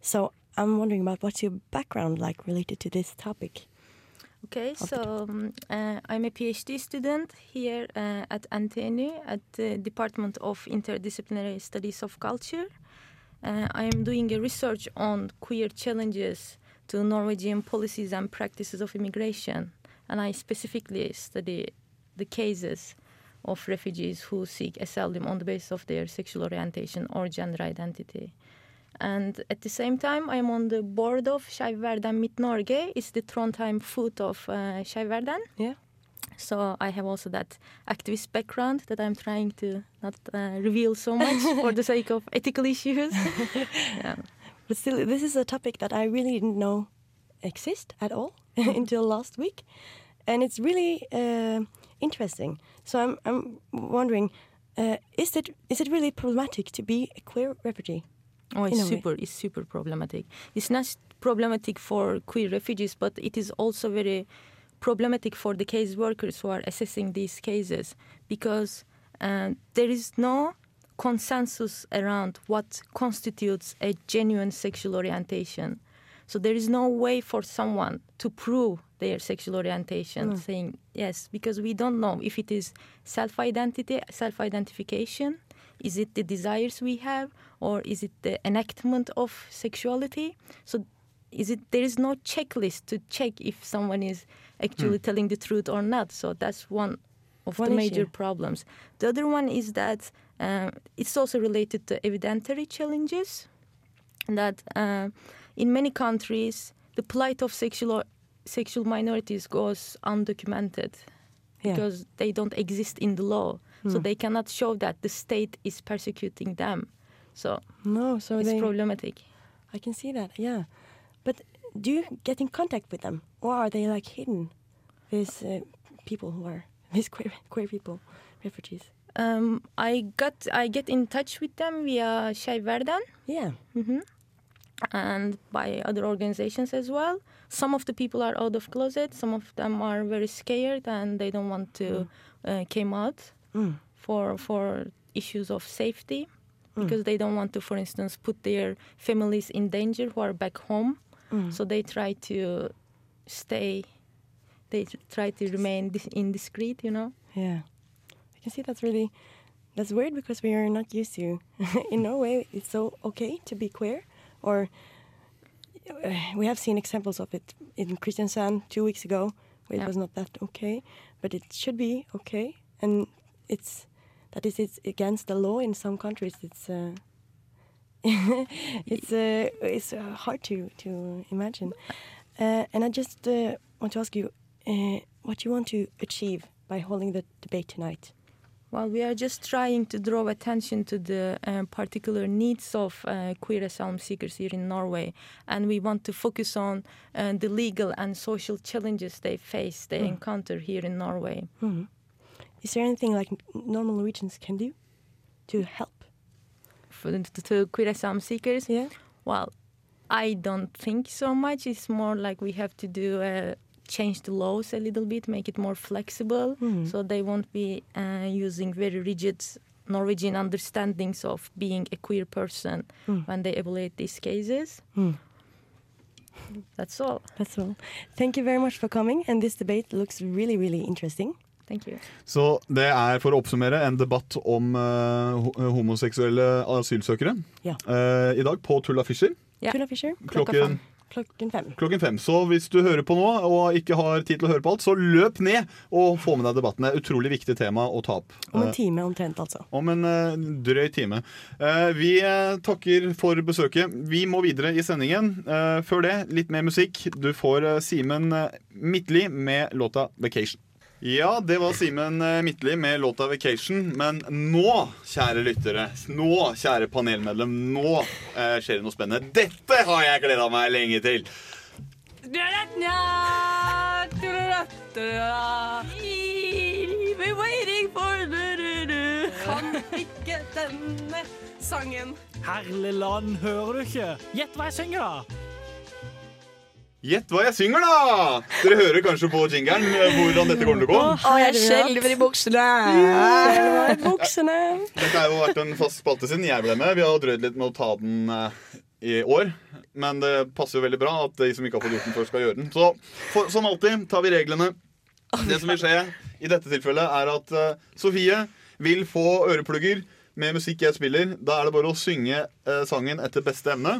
So I'm wondering about what's your background like related to this topic. Okay, so um, uh, I'm a PhD student here uh, at NTNU at the Department of Interdisciplinary Studies of Culture. Uh, I am doing a research on queer challenges to Norwegian policies and practices of immigration, and I specifically study the cases of refugees who seek asylum on the basis of their sexual orientation or gender identity. And at the same time, I'm on the board of Skeiv Verden Midt-Norge. It's the Trondheim foot of uh, Yeah. So I have also that activist background that I'm trying to not uh, reveal so much for the sake of ethical issues. yeah. But still, this is a topic that I really didn't know exist at all until last week, and it's really uh, interesting. So I'm I'm wondering, uh, is it is it really problematic to be a queer refugee? Oh, it's a way. super. It's super problematic. It's not problematic for queer refugees, but it is also very problematic for the case workers who are assessing these cases because uh, there is no consensus around what constitutes a genuine sexual orientation. So there is no way for someone to prove their sexual orientation, Mm. saying yes, because we don't know if it is self-identity, self-identification, is it the desires we have, or is it the enactment of sexuality? So is it there is no checklist to check if someone is actually Hmm. telling the truth or not. So that's one of One the major issue. problems. The other one is that uh, it's also related to evidentiary challenges. That uh, in many countries, the plight of sexual sexual minorities goes undocumented Yeah. because they don't exist in the law. So Hmm. they cannot show that the state is persecuting them. So No, so it's they, problematic. I can see that. Yeah, but do you get in contact with them, or are they like hidden? These uh, people who are these queer queer people, refugees. Um, I got I get in touch with them via Skeiv Verdan. Yeah. hmm And by other organizations as well. Some of the people are out of closet. Some of them are very scared and they don't want to uh, came out Mm. for for issues of safety Mm. because they don't want to, for instance, put their families in danger who are back home. Mm. So they try to stay. They try to remain dis- indiscreet, you know. Yeah, I can see that's really that's weird because we are not used to. in Norway, it's so okay to be queer, or uh, we have seen examples of it in Kristiansand two weeks ago, where Yeah. it was not that okay, but it should be okay, and it's that is it's against the law in some countries. It's. Uh, it's uh, it's uh, hard to to imagine, uh, and I just uh, want to ask you uh, what you want to achieve by holding the debate tonight. Well, we are just trying to draw attention to the uh, particular needs of uh, queer asylum seekers here in Norway, and we want to focus on uh, the legal and social challenges they face, they Mm. encounter here in Norway. Mhm. Is there anything like normal Norwegians can do to help? For the, to queer asylum seekers, Yeah. well, I don't think so much. It's more like we have to do uh, change the laws a little bit, make it more flexible, Mhm. so they won't be uh, using very rigid Norwegian understandings of being a queer person Mm. when they evaluate these cases. Mm. That's all. That's all. Thank you very much for coming, and this debate looks really, really interesting. Så det er, for å oppsummere, en debatt om uh, homoseksuelle asylsøkere. Ja. Uh, I dag på Tulla Fischer Ja. Tulla Fischer, klokken, klokken fem. klokken fem. Så hvis du hører på nå og ikke har tid til å høre på alt, så løp ned og få med deg debatten. Det er utrolig viktig tema å ta opp. Om en time omtrent, altså. Om en uh, drøy time. Eh, vi takker for besøket. Vi må videre i sendingen. Eh, før det, litt mer musikk. Du får Simen Midtly med låta 'Vacation'. Ja, det var Simen Midtli med låta 'Vacation'. Men nå, kjære lyttere, nå, kjære panelmedlem, nå eh, skjer det noe spennende. Dette har jeg gleda meg lenge til. Kan ikke denne sangen. Herlig land, hører du ikke? Gjett hva jeg synger, da. Gjett hva jeg synger, da! Dere hører kanskje på jingeren eh, hvordan dette kommer til å gå. Å, jeg skjelver i buksene. Skjelver i buksene. Dette har jo vært en fast spalte siden jeg ble med. Vi har drøyd litt med å ta den eh, i år. Men det passer jo veldig bra at de som ikke har fått gjort den før, skal gjøre den. Så for, som alltid tar vi reglene. Det som vil skje i dette tilfellet, er at eh, Sofie vil få øreplugger med musikk jeg spiller. Da er det bare å synge eh, sangen etter beste evne.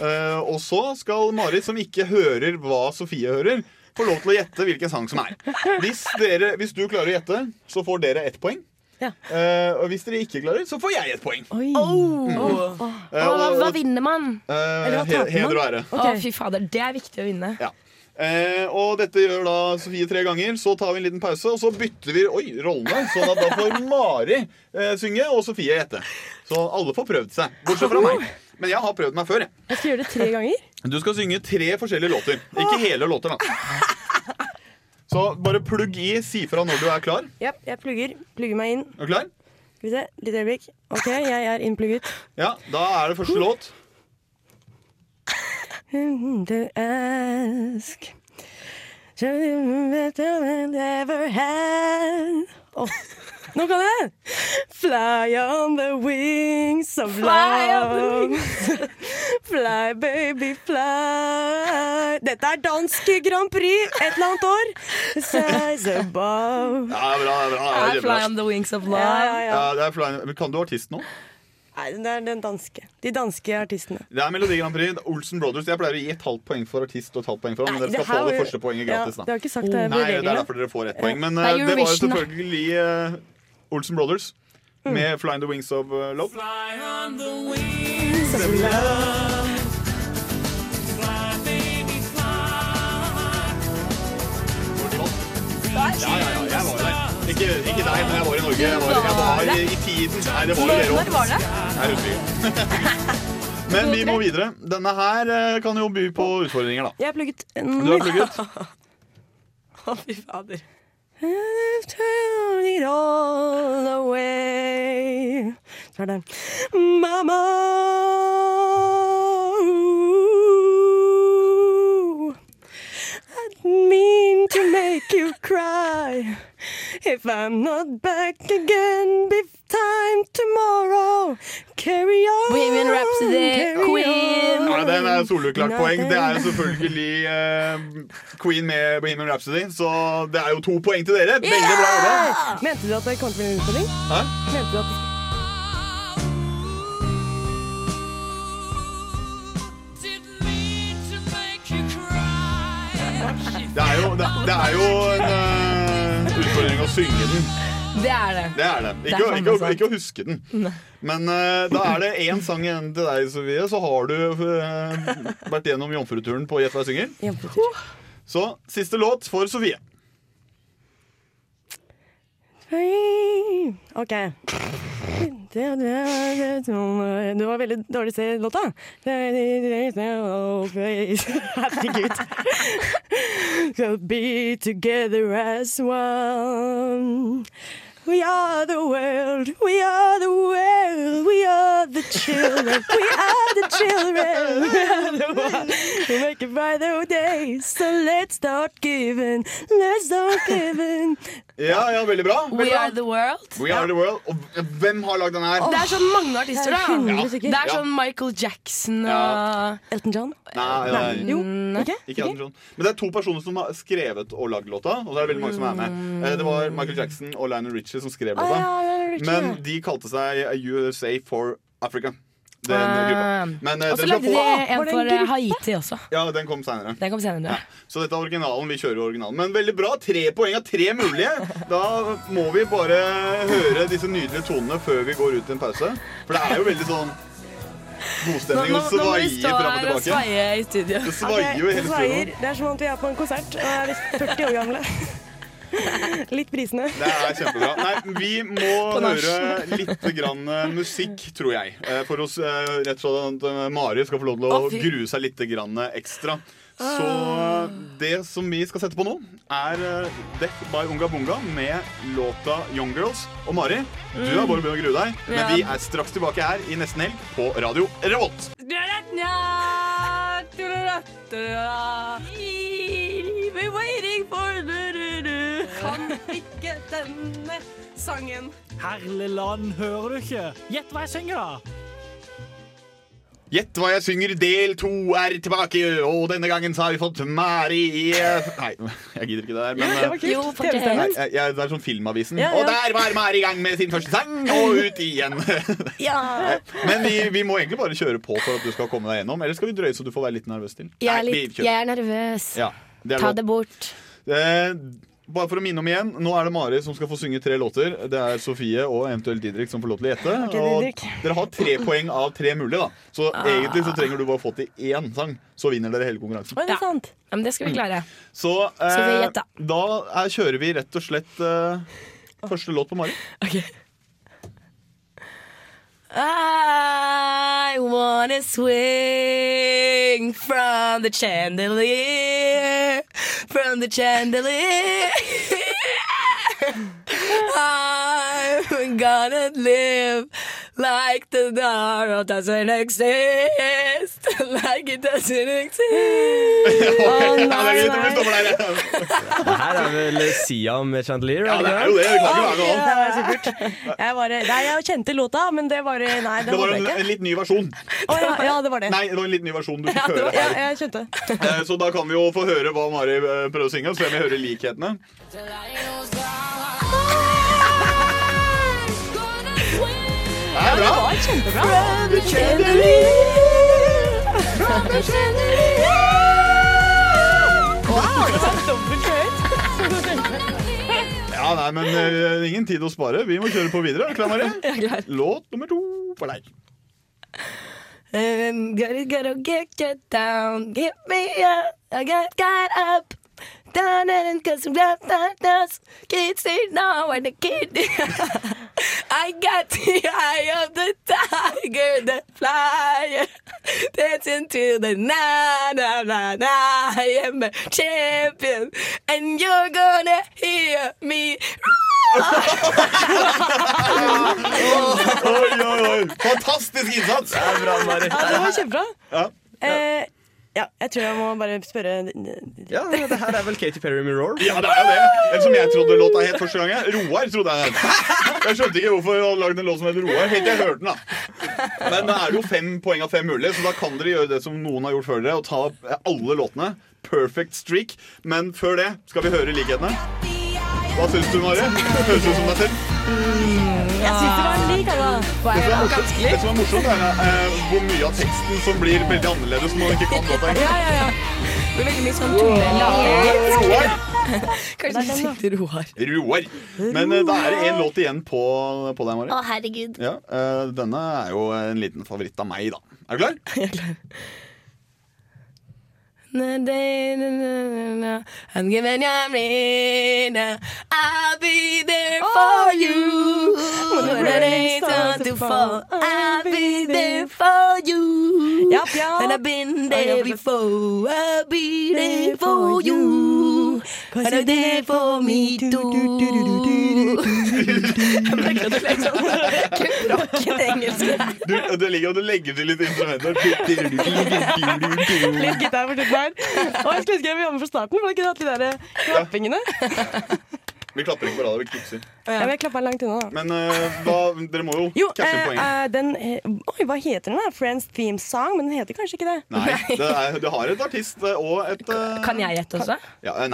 Eh, og så skal Marit, som ikke hører hva Sofie hører, få lov til å gjette hvilken sang som er. Hvis, dere, hvis du klarer å gjette, så får dere ett poeng. Eh, og hvis dere ikke klarer, så får jeg ett poeng. Oh. Mm. Oh. Eh, hva, hva vinner man? Eh, he- heder og ære. Å, fy fader, det er viktig å vinne. Ja. Eh, og dette gjør da Sofie tre ganger. Så tar vi en liten pause, og så bytter vi oi, rollene. Sånn at da får Mari eh, synge og Sofie gjette. Så alle får prøvd seg. Bortsett fra meg. Men jeg har prøvd meg før. Jeg. Jeg skal gjøre det tre ganger. Du skal synge tre forskjellige låter. Ikke hele låter, da. Så bare plugg i. Si fra når du er klar. Ja, jeg plugger. Plugger meg inn. Er du klar? Skal vi se, litt øyeblikk. OK, jeg er innplugget. Ja, Da er det første låt. To ask Never had Oh. Nå kan jeg! Fly on the wings of Fly love. fly, baby, fly. Dette er dansk Grand Prix et eller annet år. Size above. Ja, bra, det er bra. Det er I fly on the wings of love. Ja, ja, ja. Ja, det er fly... Men Kan du artist nå? Nei, det er den danske. De danske artistene. Det er Melodi Grand Prix. Olsen Brothers. Jeg pleier å gi et halvt poeng for artist og et halvt poeng for han, men dere skal det få det jo- første poenget gratis. da det har ikke sagt det Nei, det er derfor dere får ett poeng. Men Det eh, det var jo selvfølgelig uh, Olsen Brothers med 'Fly on the Wings of Love'. Fly on the wings of Love'. Ja, ja, ja, jeg var der. Ikke, ikke deg, men jeg var i Norge. Jeg var, jeg var i, i tiden. Nei, det var jo dere Når var det? Jeg er ikke. Men vi må videre. Denne her eh, kan jo by på utfordringer, da. Jeg har plugget. Du har plugget. Å, fy fader. Turned it all away. Så er det didn't mean to make you cry If I'm not back again Be time tomorrow Carry on Bohemian Rhapsody, carry Queen. on. Ja, Den er soleklart poeng. Det er selvfølgelig uh, Queen med Bohemian Rhapsody. Så det er jo to poeng til dere. Veldig bra jobba. Mente du at det kom til å bli en utfordring? Hæ? Mente du at det Det er jo, det, det er jo en eh, utfordring å synge den. Det er det. Det er det. Det er Ikke, ikke, ikke å huske den. Men uh, da er det én sang igjen til deg, Sofie. Så har du uh, vært gjennom jomfruturen på Gjett hva jeg synger. Så siste låt for Sofie. OK. Du var veldig dårlig til låta. Herregud. So be together as one. We are the world, we are the world, we are the children, we are the children. We are the world. We make it by the day, So let's start giving, let's start giving. Ja, ja, veldig bra. Veldig We bra. are the world. We are the world. Og hvem har lagd den her? Det er sånn mange artister, Det er da. Ja. Det er sånn Michael Jackson og Elton John? Nei, nei. Jo, Mm, ikke? Ikke Elton John. Men det er to personer som har skrevet og lagd låta. Og så er det veldig mange som er med Eh, Det var Michael Jackson og Lionel Richie som skrev Ah, låta. ja, Men de kalte seg USA for Africa. Den Ah. gruppa. Men eh, Og så lagde de en for eh. Haiti også. Ja, den kom seinere. Den kom senere. Så dette er originalen. Vi kjører originalen. Men veldig bra. Tre poeng av tre mulige. Da må vi bare høre disse nydelige tonene før vi går ut i en pause. For det er jo veldig sånn godstemning å og nå må vi stå fram og her og tilbake. sveie i studio. Det svaier jo i det, hele studioet. det er som om vi er på en konsert og er 40 år gamle. Litt brisende. Det er kjempebra. Nei, vi må høre litt grann eh, musikk, tror jeg. eh, For oss, eh, rett og slett at Mari skal få lov til å grue seg litt grann ekstra. Så eh, det som vi skal sette på nå, er Death by Unga Bunga med låta Young Girls. Og Mari, du Mm. har bare begynt å grue deg, men vi er straks tilbake her i nesten helg på Radio Revolt. We're waiting for. Kan ikke denne sangen. Herligland, hører du ikke? Gjett hva jeg synger, da! Gjett hva jeg synger, del to er tilbake, og denne gangen så har vi fått Mari Nei, jeg gidder ikke det der, men Ja, det var. Jo. Nei, jeg, jeg, Det er sånn Filmavisen. Ja, ja. Og der var Mari i gang med sin første sang, og ut igjen. Ja. Men vi, vi må egentlig bare kjøre på for at du skal komme deg gjennom. Eller skal vi drøye så du får være litt nervøs til? Jeg er, litt, nei, jeg er nervøs. Ja, det er Ta lov. det bort. Eh, bare for å minne om igjen, nå er det Mari som skal få synge tre låter. Det er Sofie og eventuelt Didrik som får lov til å gjette. Okay, dere har tre poeng av tre mulige, da. Så Ah. egentlig så trenger du bare få til én sang, så vinner dere hele konkurransen. Ja. det. Ja, men det skal vi klare. Så Så vi eh, gjette. da er, kjører vi rett og slett eh, første låt på Mari. I wanna swing from the chandelier, from the chandelier. I'm gonna live like the dark doesn't exist, like it doesn't exist. Oh, nei, nei. vi. Det her er vel Sia med Chandelier? Ja, det er jo det. Det kan ikke var supert. Jeg, bare, nei, jeg kjente låta, men det var Nei, det, Det var en, en litt ny versjon. Oh, ja, ja, det var det. Nei, det var en litt ny versjon du fikk Ja, høre Ja, jeg skjønte. Eh, Så da kan vi jo få høre hva Mari eh, prøver å synge, så får vi høre likhetene. Det er bra. Det var kjempebra. Wow, det var dobbelt så høyt. Ja, nei, men eh, ingen tid å spare. Vi må kjøre på videre. Klar, Mari? Låt nummer to for deg. I'm gonna, gotta get you down, get me up, I got, got up, down and cause I'm down, down, down, can't say know when the kid. I got the eye of the tiger, the flyer, dancing to the na na na na. I am a champion, and you're gonna hear me. Oi, oi, oi. Fantastisk innsats! Det er bra, Mari. Ja, det var kjempebra. Ja. Eh, ja, jeg tror jeg må bare spørre Ja, det her er vel Katy Perry med Roar? Ja, det er jo det. Eller som jeg trodde låta het første gang. jeg. Roar trodde jeg het. Jeg skjønte ikke hvorfor jeg hadde lagd en låt som het Roar. Helt til jeg hørte den. da Men da er det jo fem poeng av fem mulig, så da kan dere gjøre det som noen har gjort før dere, og ta alle låtene. Perfect streak. Men før det skal vi høre likhetene. Hva syns du, Mari? Høres ut som deg selv? Jeg syns det var lik, altså. Det som er morsomt, det som er, morsomt er eh, hvor mye av teksten som blir veldig annerledes når man ikke kan låta. Ja, ja, ja. Det blir veldig mye sånn tullelager. Kanskje du sitter Roar. Roar. Men uh, da er det én låt igjen på, på deg, Mari. Å, herregud. Ja, uh, Denne er jo en liten favoritt av meg, da. Er du klar? Jeg er klar. Na, na, na, na, na. I'm giving you a ring. I'll be there for you when the rain starts to fall. I'll be there for you. And I've been there before. I'll be there for you. Cause you're there for me too. Krokken engelsk Du, Du, det ligger og du legger til litt instrumenter. Litt gitar her. Og jeg skulle ønske jeg ville være med fra starten, for da kunne jeg hatt de der eh, klappingene. Vi klapper ikke på radio, vi knipser. Ja, vi jeg klappa langt unna, da. Men uh, hva, dere må jo, Jo, catche eh, poenget. Uh, den Oi, hva heter den? da? Friends Theme Song? Men den heter kanskje ikke det? Nei, det, er, det har et artist og et uh, Kan jeg gjette også? Ja, eh,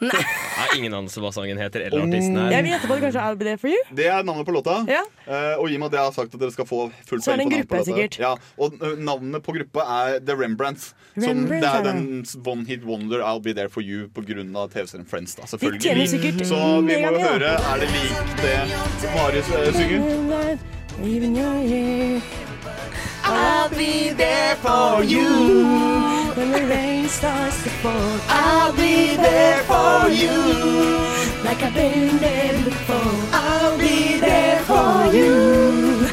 nei. Nei, ingen anelse hva sangen heter eller artisten Jeg er. vil gjette på det kanskje I'll Be There For You. Det er navnet på låta. Ja. Eh, og i og med at jeg har sagt at dere skal få fullt Så er det en gruppe, sikkert. Ja, og eh, navnet på gruppa er The Rembrandts. Som Rembrandts, det er den One Hit Wonder I'll Be There For You av TV-serien Friends. Da, De tjener selvfølgelig. sikkert Så vi må jo høre Er det lik det Marius eh, synger? Even your ear. I'll be there for you. When the rain starts to fall. I'll be there for you. like I've been there before. I'll be there for you.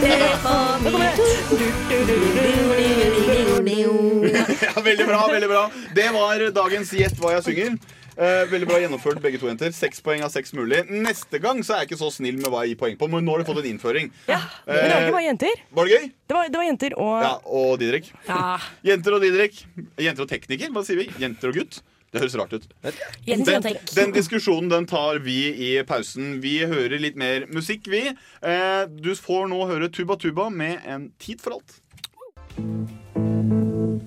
There for me. Ja, veldig bra, veldig bra. Det var dagens Gjett hva jeg synger. Eh, veldig bra gjennomført, begge to jenter. Seks poeng av seks mulig. Neste gang så er jeg ikke så snill med hva jeg gir poeng på. Men nå har du fått en innføring. Ja, Men det var ikke bare jenter. Var det gøy? Det var, det var jenter og Ja, Og Didrik. Ja. Jenter og Didrik. Jenter og tekniker, hva sier vi? Jenter og gutt? Det høres rart ut. Den, den diskusjonen den tar vi i pausen. Vi hører litt mer musikk, vi. Eh, du får nå høre Tuba Tuba med en Tid for alt.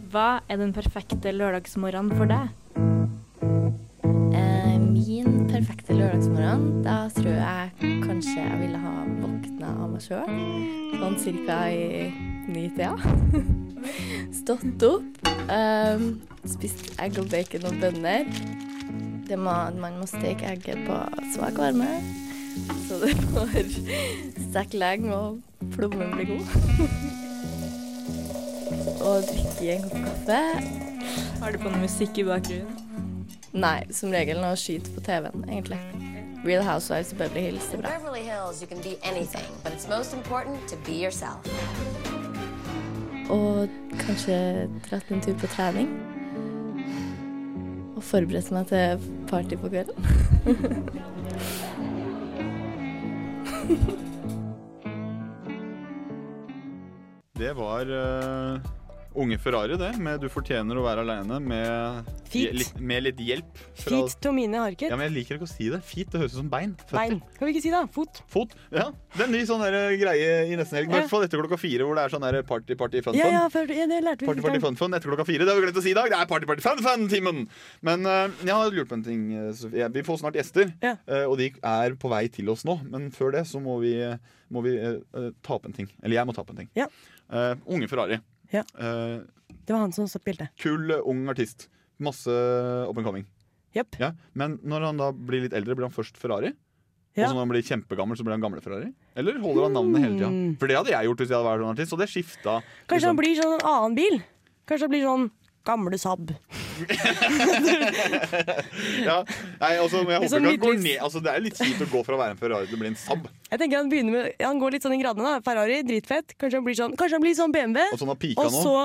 Hva er den perfekte lørdagsmorgenen for deg? Perfekte lørdagsmorgen, da tror jeg kanskje jeg ville ha våkna av meg sjøl. Sånn cirka i nitida. Stått opp, um, spist egg og bacon og bønner. Må, man må steke egget på svak varme, så det får stekt lenge og plommen blir god. og drikke en kopp kaffe. Har du på noe musikk i bakgrunnen? Nei, som regel når jeg skyter på TV-en, egentlig. Real Housewives of Beverly Hills er bra. Beverly Hills, you can be anything, but it's most important to be yourself. Og kanskje dratt en tur på trening. Og forberedt meg til party på kvelden. Det var eh, Unge Ferrari, det. Med 'Du fortjener å være aleine', med, med litt hjelp. fra- Feet Tomine Harket. Ja, men Jeg liker ikke å si det. Feet, det høres ut som bein. Føtter. Bein. Kan vi ikke si det? Fot. Fot. Ja, Det er en ny sånn der greie i nesten helg. I Ja. hvert fall etter klokka fire, hvor det er sånn der party, party, fun-fun. ja, for, ja, det lærte vi Party, party, fun, fun etter klokka fire. Det har vi glemt å si i dag. Det er party, party, fun, fun-timen! Men uh, jeg har lurt på en ting, eh, Sofie. Vi får snart gjester, eh, og de er på vei til oss nå. Men før det så må vi, må vi eh, eh, ta opp en ting. Eller jeg må ta opp en ting. Ja. Eh, unge Ferrari. Ja. Eh, Det var han som spilte. kul, ung artist. Masse up and coming. Yep. Ja. Men når han da blir litt eldre, blir han først Ferrari? Ja. Og så når han blir kjempegammel, så blir han gamle Ferrari? Eller holder han navnet hele tida? Hmm. For det hadde jeg gjort hvis jeg hadde vært sånn artist. Og det skifta. Kanskje han blir sånn en annen bil? Kanskje han blir sånn gamle Saab. ja. Nei, altså, men jeg er håper sånn ikke han går ned altså, Det er litt kjipt å gå fra å være en Ferrari til å bli en Saab. Jeg tenker Han begynner med, han går litt sånn i gradene. da Ferrari, dritfett. Kanskje han blir sånn, kanskje han blir sånn BMW. Og sånn har pika og nå. så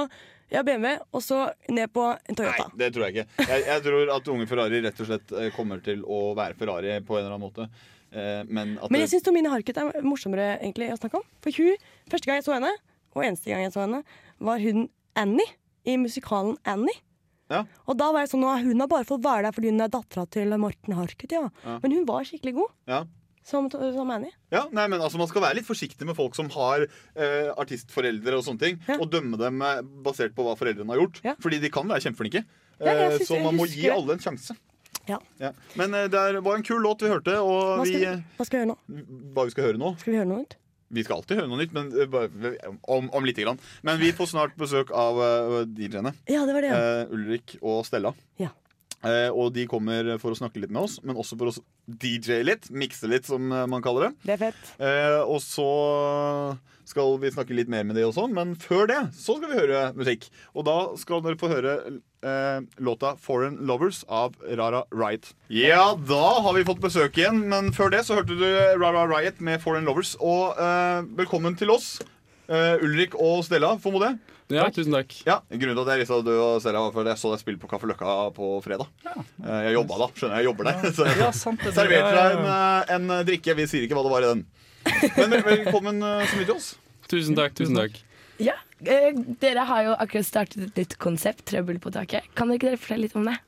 ja, BMW, og så ned på en Toyota. Nei, Det tror jeg ikke. Jeg, jeg tror at unge Ferrari rett og slett eh, kommer til å være Ferrari på en eller annen måte. Eh, Men Men jeg syns Tomine Harket er morsommere egentlig å snakke om. For hun, Første gang jeg så henne, og eneste gang jeg så henne, var hun Annie i musikalen Annie. Ja. Og da var jeg sånn, «Nå, Hun har bare fått være der fordi hun er dattera til Morten Harket. Ja. Ja. Men hun var skikkelig god ja. som, som Annie. Ja, nei, men altså Man skal være litt forsiktig med folk som har eh, artistforeldre og sånne ting. Og dømme dem eh, basert på hva foreldrene har gjort. Fordi de kan være kjempeflinke. Eh, så man må gi alle en sjanse. Ja. Ja. Men eh, det var en kul låt vi hørte, og Hva skal, vi, hva skal vi høre nå? hva vi skal høre nå Skal vi høre noe nytt? Vi skal alltid høre noe nytt, men eh, om, om lite grann. Men vi får snart besøk av uh, DJ-ene. Ja, det var det, ja. Eh, Ulrik og Stella. Ja. Eh, og de kommer for å snakke litt med oss, men også for å DJ litt. Mikse litt, som eh, man kaller det. Det er fett. Eh, og så skal vi snakke litt mer med de og sånn, men før det så skal vi høre musikk. Og da skal dere få høre eh, låta 'Foreign Lovers' av Rara Riot. Ja, da har vi fått besøk igjen, men før det så hørte du Rara Riot med 'Foreign Lovers'. Og eh, velkommen til oss, eh, Ulrik og Stella, formodar Ja, tusen takk. Ja, Grunnen til at jeg visste at du og Stella var før, jeg så deg spille på Kaffe Løkka på fredag. Ja. Jeg jobba da. Skjønner jeg, jeg jobber der. Så jeg Ja, sant det. serverte deg en, eh, en drikke. Vi sier ikke hva det var i den. Men velkommen eh, så mye til oss. Tusen takk. tusen takk Ja, eh, Dere har jo akkurat startet et nytt konsept, Trøbbel på taket. Kan dere ikke dere fortelle litt om det?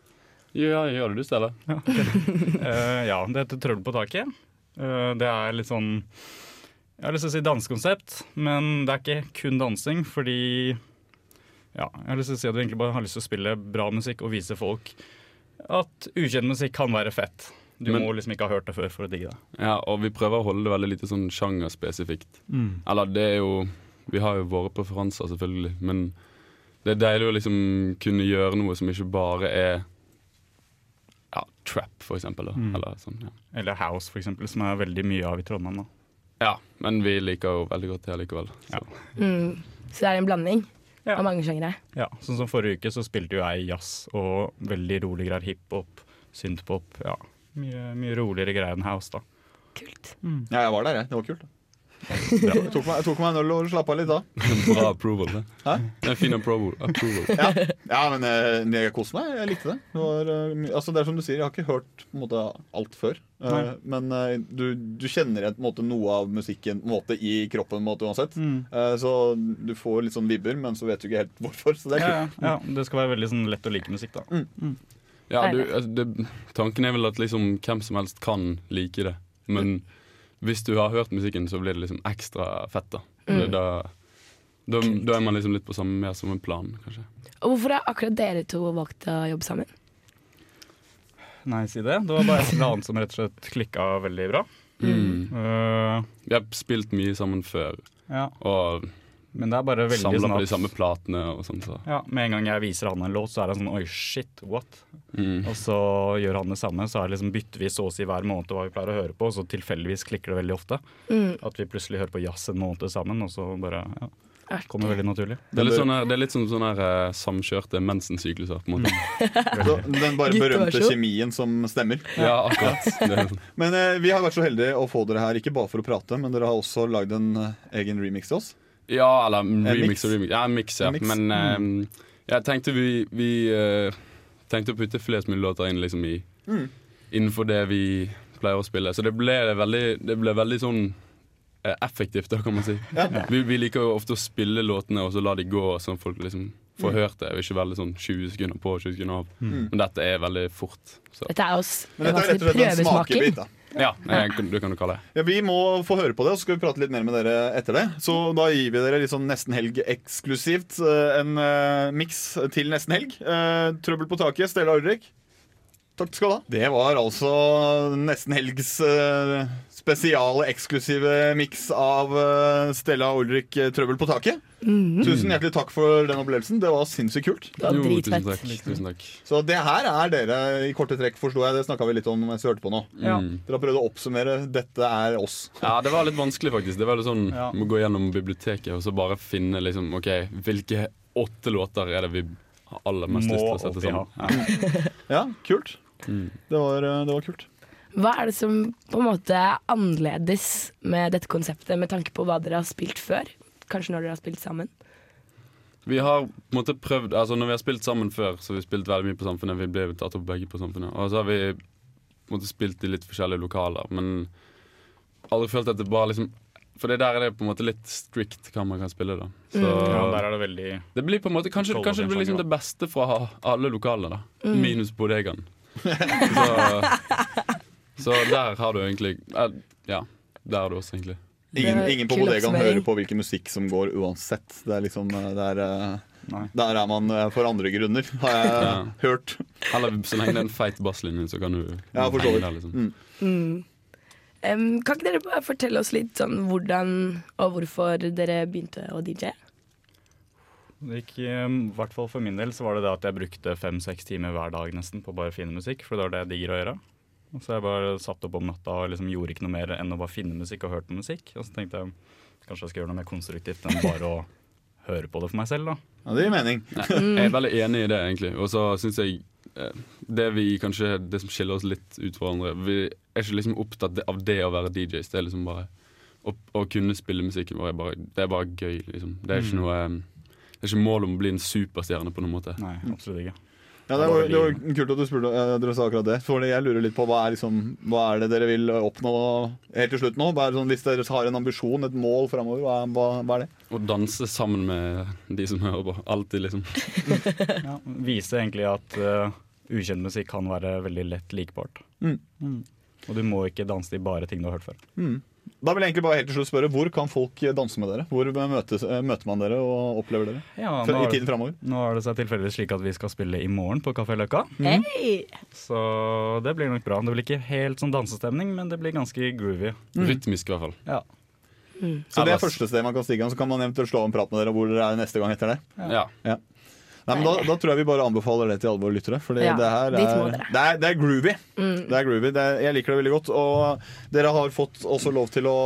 Ja, gjør det du, Stella. Ja, uh, ja, det heter Trøbbel på taket. Uh, det er litt sånn Jeg har lyst til å si dansekonsept, men det er ikke kun dansing, fordi ja, jeg har lyst til å si at du egentlig bare har lyst til å spille bra musikk og vise folk at ukjent musikk kan være fett. Du Men- må liksom ikke ha hørt det før for å digge det. Ja, og vi prøver å holde det veldig lite sånn sjangerspesifikt. Mm. Eller det er jo Vi har jo våre preferanser, selvfølgelig, men det er deilig å liksom kunne gjøre noe som ikke bare er ja, trap, for eksempel. Mm. Eller sånn, ja. Eller House, for eksempel, som er veldig mye av i Trondheim. da. ja, men vi liker jo veldig godt det likevel. Så. Mm. Så det er en blanding av mange sjangere? Ja, sånn som Forrige uke så spilte jo jeg jazz og veldig rolig greier. Hiphop, synthpop. Ja, Mye, mye roligere greier enn house, da. Kult Ja, jeg var der, jeg. Det var kult. Jeg tok meg, jeg tok meg en øl og slappa litt da. Bra approval, det. Hæ? En fin approval. approval. Ja, ja men jeg, koste meg. Jeg likte det. Det, var, eh, altså, det er som du sier, jeg har ikke hørt på en måte, alt før. Eh, Nei. men eh, du, du kjenner igjen en måte, noe av musikken måte, i kroppen måte, uansett. Mm. Eh, så du får litt sånn vibber, men så vet du ikke helt hvorfor. Så det er kult. ja, ja, det skal være veldig sånn, lett å like musikk, da. Mm. Ja, du, det, tanken er vel at liksom hvem som helst kan like det. Men hvis du har hørt musikken, så blir det liksom ekstra fett. Da Mm. Da, da, da er man liksom litt på samme, mer som en plan, kanskje. Og hvorfor har akkurat dere to valgt å jobbe sammen? Nei, si det. Det var bare et eller annet som rett og slett klikka veldig bra. Mm. Uh, Vi har spilt mye sammen før, Ja. og Men det er bare veldig samla sånn på de samme platene og sånn. Så. ja, Med en gang jeg viser han en låt, så er det sånn oi, shit, what? Mm. Og så gjør han det samme, så er det liksom bytter vi så å si hver måned hva vi pleier å høre på, og så tilfeldigvis klikker det veldig ofte. Mm. At vi plutselig hører på jazz en måned sammen, og så bare ja, kommer veldig naturlig. Det er litt sånn, her- det er litt her, eh, samkjørte mensensykluser. på en måte. Den bare berømte kjemien som stemmer. Ja, akkurat. Det sånn. Men eh, vi har vært så heldige å få dere her, ikke bare for å prate, men dere har også lagd en eh, egen remix til oss. Ja, eller remix og remix. Ja, mix, ja. Mix. Men Mm. eh, jeg tenkte vi, vi uh, tenkte å putte flest mulig låter inn liksom i Mm. innenfor det vi pleier å spille. Så det ble veldig, det ble veldig sånn eh, effektivt, da, kan man si. Ja. Vi, vi liker jo ofte å spille låtene og så la de gå, sånn folk liksom får Mm. hørt det. Og ikke veldig sånn 20 sekunder på og 20 sekunder av. Mm. Men dette er veldig fort. Så. Dette er oss Men dette er rett og slett en smakebit. da Ja, du kan du kalle det. Ja, Vi må få høre på det, og så skal vi prate litt mer med dere etter det. Så da gir vi dere litt sånn Nesten Helg eksklusivt. eh, En uh, miks til Nesten Helg. Uh, trøbbel på taket, Stella Ulrik. Takk skal du ha. Det var altså Nesten Helgs uh, spesiale, eksklusive miks av uh, Stella Ulrik eh, 'Trøbbel på taket'. Mm. Tusen hjertelig takk for den opplevelsen. Det var sinnssykt kult. Det var Jo, tusen takk. Tusen takk. Så det her er dere i korte trekk, forsto jeg. Det snakka vi litt om mens vi hørte på nå. Ja. Dere har prøvd å oppsummere 'dette er oss'. Ja, det var litt vanskelig, faktisk. Det var litt sånn Må gå gjennom biblioteket og så bare finne liksom OK, hvilke åtte låter er det vi har aller mest lyst til å sette sammen? Ja. Ja, kult. Mm. Det var, eh, det var kult. Hva er det som på en måte er annerledes med dette konseptet, med tanke på hva dere har spilt før? Kanskje når dere har spilt sammen? Vi har på en måte prøvd Altså Når vi har spilt sammen før, så har vi spilt veldig mye på Samfunnet. Vi ble tatt opp begge på Samfunnet. Og så har vi på en måte spilt i litt forskjellige lokaler, men aldri følt at det bare liksom For det der er det på en måte litt strict hva man kan spille, da. Så Mm. Ja, der er det veldig Det blir på en måte Kanskje, kanskje det blir liksom det beste fra alle lokalene, da. Mm. Minus bodegaen. Så, så der har du egentlig eh, Ja, der har du også, egentlig. Ingen, er ingen på bodegaen hører på hvilken musikk som går uansett. Det er liksom det Der, eh, der er man eh, for andre grunner, har jeg Ja. hørt. Eller så lenge det er en feit basslinje, så kan du Ja, henge der, liksom. Mm. Mm. Um, kan ikke dere bare fortelle oss litt sånn hvordan og hvorfor dere begynte å DJ? Det gikk, eh, I hvert fall for min del så var det det at jeg brukte fem-seks timer hver dag nesten på å bare finne musikk, for det var det jeg digger å gjøre. Og så jeg bare satt opp om natta og liksom gjorde ikke noe mer enn å bare finne musikk og hørte på musikk. Og så tenkte jeg kanskje jeg skal gjøre noe mer konstruktivt enn bare å høre på det for meg selv, da. Ja, det gir mening. Nei, jeg er veldig enig i det, egentlig. Og så syns jeg eh, det vi kanskje Det som skiller oss litt ut fra hverandre Vi er ikke liksom opptatt av det å være DJs. Det er liksom bare Å, å kunne spille musikken vår er bare, det er bare gøy, liksom. Det er ikke Mm. noe Det er ikke mål om å bli en superstjerne på noen måte. Nei, absolutt ikke. Ja, det, var, det var kult at du spurte eh, dere sa akkurat det. For jeg lurer litt på hva er, liksom, hva er det dere vil oppnå helt til slutt nå? Hva er det sånn, hvis dere har en ambisjon, et mål framover, hva, hva, hva er det? Å danse sammen med de som hører på. Alltid, liksom. Ja, vise egentlig at uh, ukjent musikk kan være veldig lett likbart. Mm. Og du må ikke danse til bare ting du har hørt før. Mm. Da vil jeg egentlig bare helt til slutt spørre, Hvor kan folk danse med dere? Hvor møtes, eh, møter man dere og opplever dere? Ja, nå I tiden framover? Nå har det seg tilfeldigvis slik at vi skal spille i morgen på Kafé Løkka. Hei! Så det blir nok bra. Det blir ikke helt sånn dansestemning, men det blir ganske groovy. Rytmisk, i hvert fall. Ja. Så det er første sted man kan stige an, så kan man eventuelt slå av en prat med dere hvor dere er neste gang etter det. Ja. Ja. Nei, men da, da tror jeg vi bare anbefaler det til alle våre lyttere. Fordi Ja, det, her er, det, er, det er groovy. Mm. Det er groovy. Det er, jeg liker det veldig godt. Og dere har fått også lov til å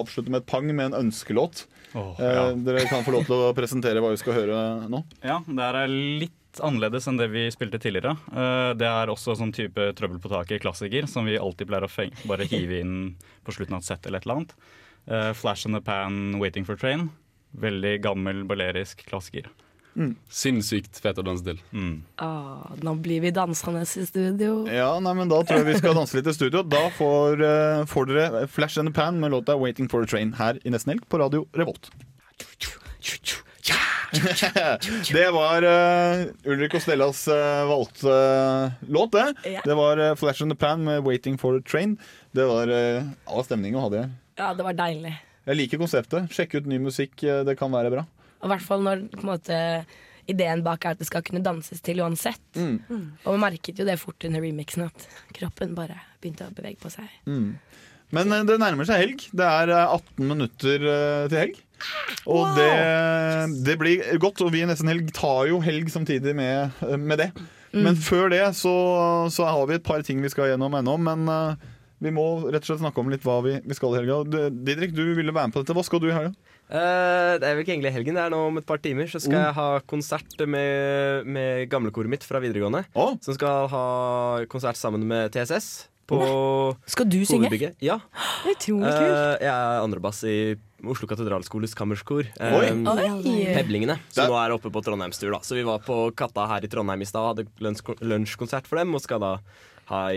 avslutte med et pang med en ønskelåt. Åh, Eh. Dere kan få lov til å presentere hva vi skal høre nå. Ja, det her er litt annerledes enn det vi spilte tidligere. Eh, det er også sånn type trøbbel på taket-klassiker som vi alltid pleier å feng bare hive inn på slutten av et sett eller et eller annet. Eh, Flash in the Pan, Waiting for Train. Veldig gammel balerisk klassiker. Sinnssykt fet å danse til. Ah, nå blir vi dansende i studio. Ja, nei, men Da tror jeg vi skal danse litt i studio. Da får, uh, får dere Flash in the Pan med låta 'Waiting for a Train' her i Nesten Helg på Radio Revolt. det var uh, Ulrik og Stellas uh, valgte låt, det. Det var Flash in the Pan med 'Waiting for a Train'. Det var uh, all stemning å ha det. Ja, det var deilig. Jeg liker konseptet. Sjekk ut ny musikk. Det kan være bra. Og i hvert fall når på en måte, ideen bak er at det skal kunne danses til uansett. Mm. Og man merket jo det fort under remixen, at kroppen bare begynte å bevege på seg. Mm. Men eh, det nærmer seg helg. Det er eh, 18 minutter eh, til helg. Og det, det blir godt. Og vi i Nesten Helg tar jo helg samtidig med, eh, med det. Men før det så, så har vi et par ting vi skal gjennom ennå. Men eh, vi må rett og slett snakke om litt hva vi, vi skal i helga. Didrik, du ville være med på dette. Hva skal du i helga? Eh, det er vel ikke egentlig helgen, det er nå om et par timer. Så skal Oh. jeg ha konsert med, med gamlekoret mitt fra videregående. Som skal ha konsert sammen med TSS. På Skal du synge? Ja. Utrolig kult. Uh, jeg er andrebass i Oslo katedralskoles kammerskor. Oi. Eh, Oi. Peblingene, som nå er oppe på Trondheimstur. da Så vi var på Katta her i Trondheim i stad, hadde lunsjkonsert for dem, og skal da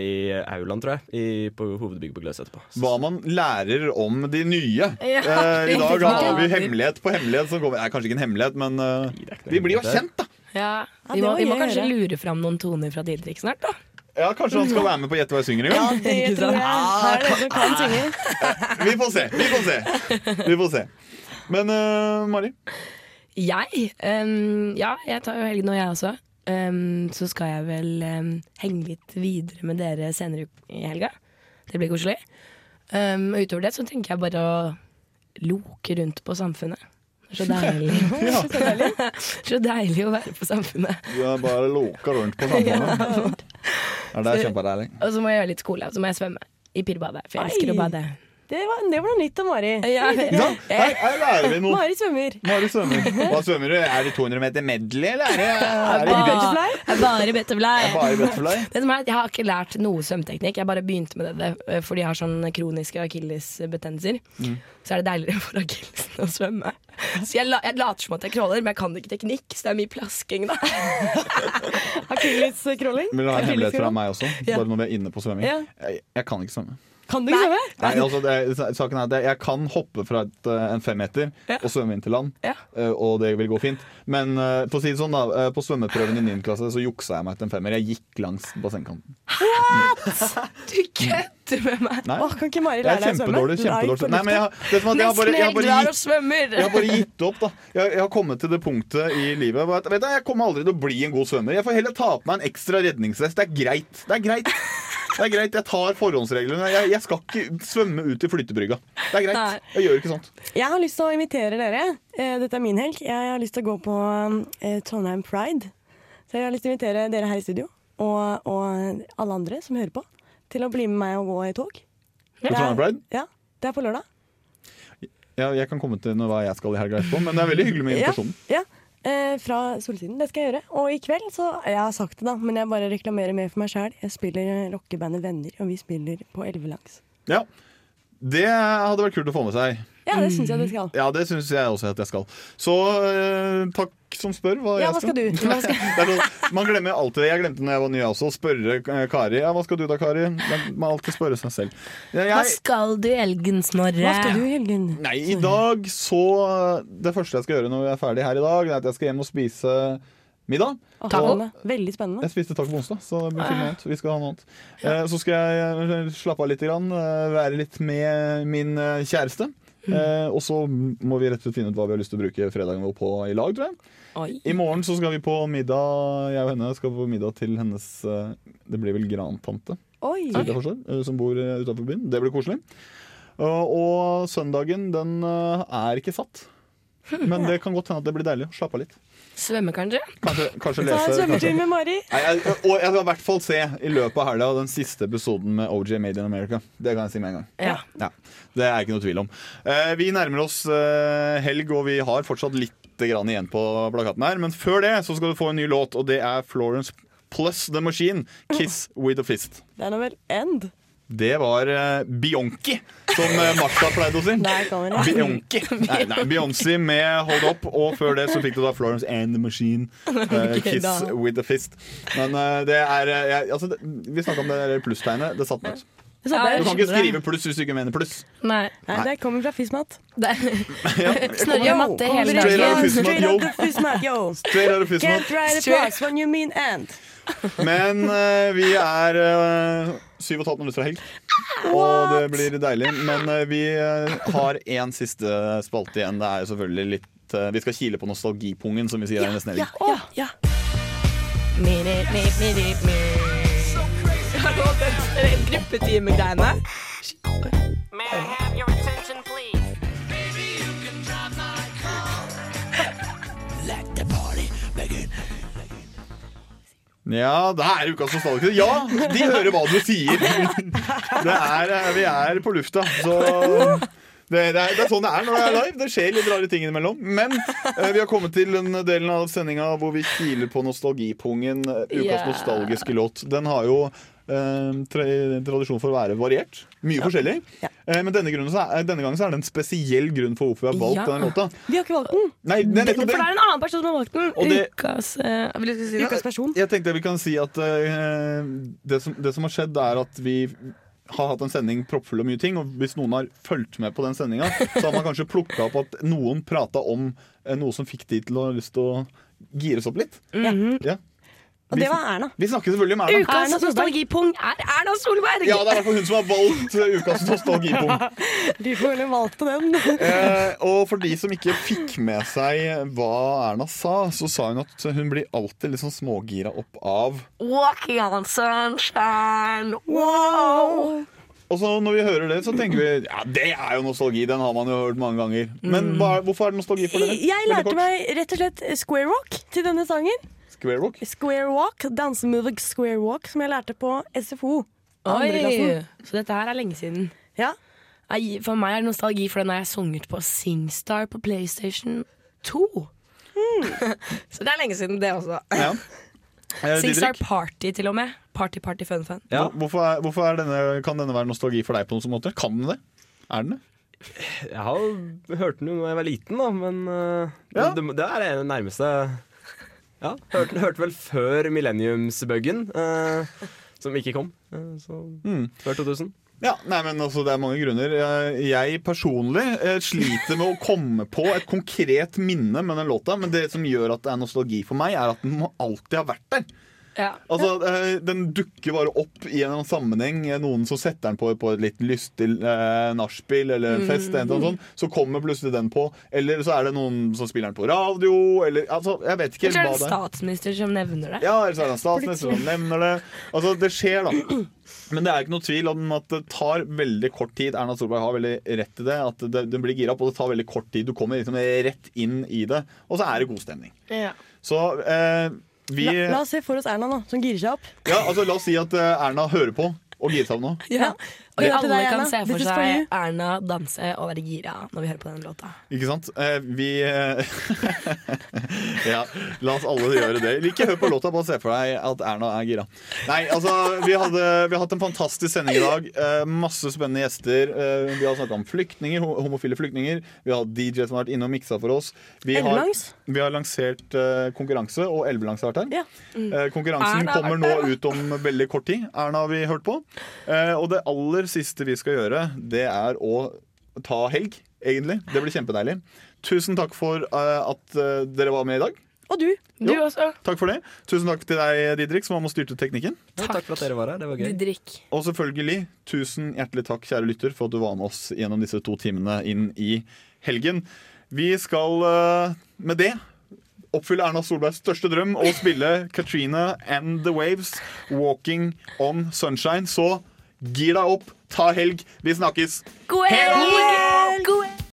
i aulaen, tror jeg, i, på hovedbygget på Gløs etterpå. Hva man lærer om de nye. Ja, Eh, I dag har vi hemmelighet på hemmelighet. Som kommer, er kanskje ikke en hemmelighet, men eh, vi blir jo kjent, da. Ja, Ja, vi må, vi må kanskje lure fram noen toner fra Didrik snart, da. Ja, Kanskje han skal være med på Gjett hva jeg synger en gang? Det tror jeg. Her er det som kan synge. Vi får se. Vi får se. Vi får se. Men uh, Mari? Jeg? Um, ja, jeg tar jo helgen nå, jeg også. Ehm, så skal jeg vel um, henge litt videre med dere senere i helga. Det blir koselig. Um, og utover det så tenker jeg bare å loke rundt på Samfunnet. Så deilig. Ja. så deilig å være på Samfunnet. Du er bare loka rundt på samfunnet. Ja, det er kjempedeilig. Og så må jeg gjøre litt skole, og så må jeg svømme i pirbadet, for jeg elsker å bade. Det var, det var noe nytt av Mari. Ja. Sant? Her, her lærer vi noe. Mari svømmer. Mari svømmer. Hva svømmer du? Er det 200 meter medley, eller er det, er det butterfly? Jeg er Bare butterfly. Er bare butterfly? Det som er at Jeg har ikke lært noe svømmeteknikk. Jeg bare begynte med det fordi jeg har sånn kroniske akillesbetennelser. Mm. Så er det deiligere for akillesen å svømme. Så jeg, la, jeg later som at jeg crawler, men jeg kan ikke teknikk, så det er mye plasking, da. Akilleskråling? Vil du ha en hemmelighet fra meg også? Ja. Bare når vi er inne på svømming. Ja. Jeg, jeg kan ikke svømme. Kan du ikke svømme? Nei, altså det, saken er at jeg kan hoppe fra et, eh, en femmeter og svømme inn til land, Ja. eh, og det vil gå fint. Men eh, for å si det sånn da, på svømmeprøven i 9. klasse så juksa jeg meg til en femmer. Jeg gikk langs bassengkanten. Du kødder med meg! Nei. Åh, kan ikke Mari lære deg å svømme? kjempedårlig. kjempedårlig. Nei, men jeg, det er som at jeg har bare, jeg har bare gitt jeg har bare gitt opp, da. Jeg, jeg har kommet til det punktet i livet vet du, jeg kommer aldri til å bli en god svømmer. Jeg får heller ta på meg en ekstra redningsvest. Det er greit. Det er greit. Det er greit, Jeg tar forhåndsreglene. Jeg, jeg skal ikke svømme ut i flytebrygga. Det er greit. Nei. Jeg gjør ikke sånt. Jeg har lyst til å invitere dere. Eh, Dette er min helg. Jeg har lyst til å gå på eh, Trondheim Pride. Så jeg har lyst til å invitere dere her i studio, og, og alle andre som hører på, til å bli med meg og gå i tog. På Trondheim Pride? Ja, Det er på lørdag. Ja, jeg kan komme til hva jeg skal i helga etterpå, men det er veldig hyggelig med invitasjonen. Ja, ja. Eh, fra Solsiden. Det skal jeg gjøre. Og i kveld så Jeg har sagt det, da, men jeg bare reklamerer mer for meg sjæl. Jeg spiller rockebandet Venner, og vi spiller på Elvelangs. Ja. Det hadde vært kult å få med seg. Ja, det syns jeg du skal. Ja, det syns jeg også at jeg skal. Så eh, takk som spør hva Ja, jeg hva skal du? Hva skal- man glemmer alltid det. Jeg glemte når jeg var ny også, å spørre eh, Kari. Ja, hva skal du da, Kari? Man må alltid spørre seg selv. Jeg, Hva skal du i helgen, Snorre? Hva skal du i helgen? Nei, i dag så Det første jeg skal gjøre når vi er ferdig her i dag, er at jeg skal hjem og spise middag. Taco. Veldig spennende. jeg spiste taco på onsdag, så det blir noe annet. Vi skal ha noe annet. Eh, så skal jeg eh, slappe av litt, grann, eh, være litt med min eh, kjæreste. Eh, og så må vi rett og slett finne ut hva vi har lyst til å bruke fredagen vår på i lag, tror jeg. Oi. I morgen så skal vi på middag Jeg og henne skal på middag til hennes Det blir vel grantante, forstår, som bor utafor byen. Det blir koselig. Og- søndagen, den er ikke satt. Men det kan godt hende at det blir deilig. Slappe av litt. Svømme, kanskje? Kanskje, kanskje Ta en lese svømmetur med Mari. Nei, jeg, og jeg skal i hvert fall se i løpet av helga den siste episoden med OJ Made in America. Det kan jeg si med en gang. Ja. Det er ikke noe tvil om. Eh, vi nærmer oss eh, helg, og vi har fortsatt litt grann igjen på plakaten her. Men før det så skal du få en ny låt, og det er Florence plus The Machine. 'Kiss with a Fist'. Det er nå vel End. Det var uh, Bionki, som uh, Martha pleide å si. Bionki. Nei, nei, Beyoncé med Hold Up, og før det så fikk du da Florence and the Machine. Uh, kiss with a fist. Men uh, det er jeg, altså, det, Vi snakka om det plusstegnet. Det satt meg. Du kan ikke skrive pluss hvis du ikke mener pluss. Nei. Nei, det kommer fra Fismat. Snørre matte hele dagen. Straight out of Fismat, yo. Straight out of Fismat. Can't write a plus when you mean end. Men uh, vi er uh, syv og et halvt minutter fra helg, og det blir deilig. Men uh, vi uh, har én siste spalte igjen. Det er jo selvfølgelig litt uh, Vi skal kile på nostalgipungen, som vi sier her i nesten helg. Ja, ja. Minute, minute, minute, minute. Hallo, det er gruppetimegreiene. Ja, det er ukas nostalgiker. Ja, de hører hva du sier! Det er, uh, vi er på lufta, så det, det, er, det er sånn det er når det er live. Det skjer litt rare ting innimellom. Men eh, vi har kommet til den delen av sendinga hvor vi kiler på nostalgipungen. uh, Ukas Yeah. nostalgiske låt. Den har jo eh, tradisjon for å være variert. Mye forskjellig. Ja. men denne, grunnen så er, denne gangen så er det en spesiell grunn for hvorfor vi har valgt Ja. denne låta. Vi har ikke valgt den. Nei, det er For det er en annen person som har valgt den. Det- Ukas uh, si Ukas person. Jeg tenkte vi kan si at uh, det, som, det som har skjedd, er at vi har hatt en sending proppfull av mye ting. Og hvis noen har fulgt med på den sendinga, så har man kanskje plukka opp at noen prata om eh, noe som fikk de til å ha lyst til å gires opp litt. Mhm. Ja. Og det var Erna. Vi snakker selvfølgelig om Erna. Ukas Erna nostalgipung er Erna Solberg! Ja, det er i hvert fall hun som har valgt eh, ukas nostalgipung. De får vel valgte den. Eh, og for de som ikke fikk med seg hva Erna sa, så sa hun at hun blir alltid litt sånn smågira opp av Walking on sunshine, wow! Og så når vi hører det, så tenker vi ja, det er jo nostalgi. Den har man jo hørt mange ganger. Men hva, hvorfor er det nostalgi for dere? Jeg lærte meg rett og slett square rock til denne sangen. Square walk. Square walk, Dansemove square walk, som jeg lærte på SFO. Oi, så dette her er lenge siden. Ja. For meg er det nostalgi, for den har jeg sunget på Singstar på PlayStation 2. så det er lenge siden, det også. Ja. Eh, Singstar Party, til og med. Party, party, fun, fun. Ja, hvorfor, er, hvorfor er denne, kan denne være nostalgi for deg på noen sånn måte? Kan den det? Er den det? Jeg har hørt den jo da jeg var liten, da, men uh, Ja. det, det er det nærmeste Ja, hørte, hørte vel før millenniumsbuggen, eh, som ikke kom. eh, så Mm. før 2000. Ja, nei, men altså, Det er mange grunner. Jeg, personlig eh, sliter med å komme på et konkret minne med den låta, men det som gjør at det er nostalgi for meg, er at den alltid har vært der. Ja. Altså, eh, Den dukker bare opp i en sammenheng. Eh, Noen som setter den på, på et litt lystig eh, nachspiel eller en fest. eller noe sånt, så kommer plutselig den på. Eller så er det noen som spiller den på radio. Eller, altså, jeg vet ikke Eller så er det en er. statsminister som nevner det. Ja, eller så er det en statsminister som nevner det. Altså, Det skjer, da. Men det er ikke noe tvil om at det tar veldig kort tid. Erna Solberg har veldig rett i det. At det, den blir gira opp, og det tar veldig kort tid. Du kommer liksom rett inn i det, og så er det god stemning. Ja. Så eh, vi La, la oss se for oss Erna nå, som girer seg opp. Ja, altså La oss si at eh, Erna hører på og girer seg opp nå. Ja. Og alle deg, kan se for seg. Erna danse og være gira når vi hører på den låta. Ikke sant? Eh, vi eh, Ja, la oss alle gjøre det. Ikke hør på låta, bare se for deg at Erna er gira. Nei, altså, vi, hadde, vi har hatt en fantastisk sending i dag. Eh, masse spennende gjester. Eh, vi har snakka om flyktninger, homofile flyktninger. Vi har DJ som har vært inne og miksa for oss. Vi har, vi har lansert eh, konkurranse, og Elvelangs har vært her. Ja. Eh, konkurransen Erna kommer nå ut om veldig kort tid. Erna har vi hørt på. Eh, og det aller siste vi skal gjøre, det er å ta helg, egentlig. Det blir kjempedeilig. Tusen takk for eh, at eh, dere var med i dag. Og du. Du Jo. også. Takk for det. Tusen takk til deg, Didrik, som var med og styrte teknikken. Takk. takk for at dere var her. Det var gøy. Didrik. Og selvfølgelig, tusen hjertelig takk, kjære lytter, for at du var med oss gjennom disse to timene inn i helgen. Vi skal eh, med det oppfylle Erna Solbergs største drøm og spille Katrina and The Waves, 'Walking on Sunshine'. Så gir deg opp, ta helg. Vi snakkes. God helg! God helg!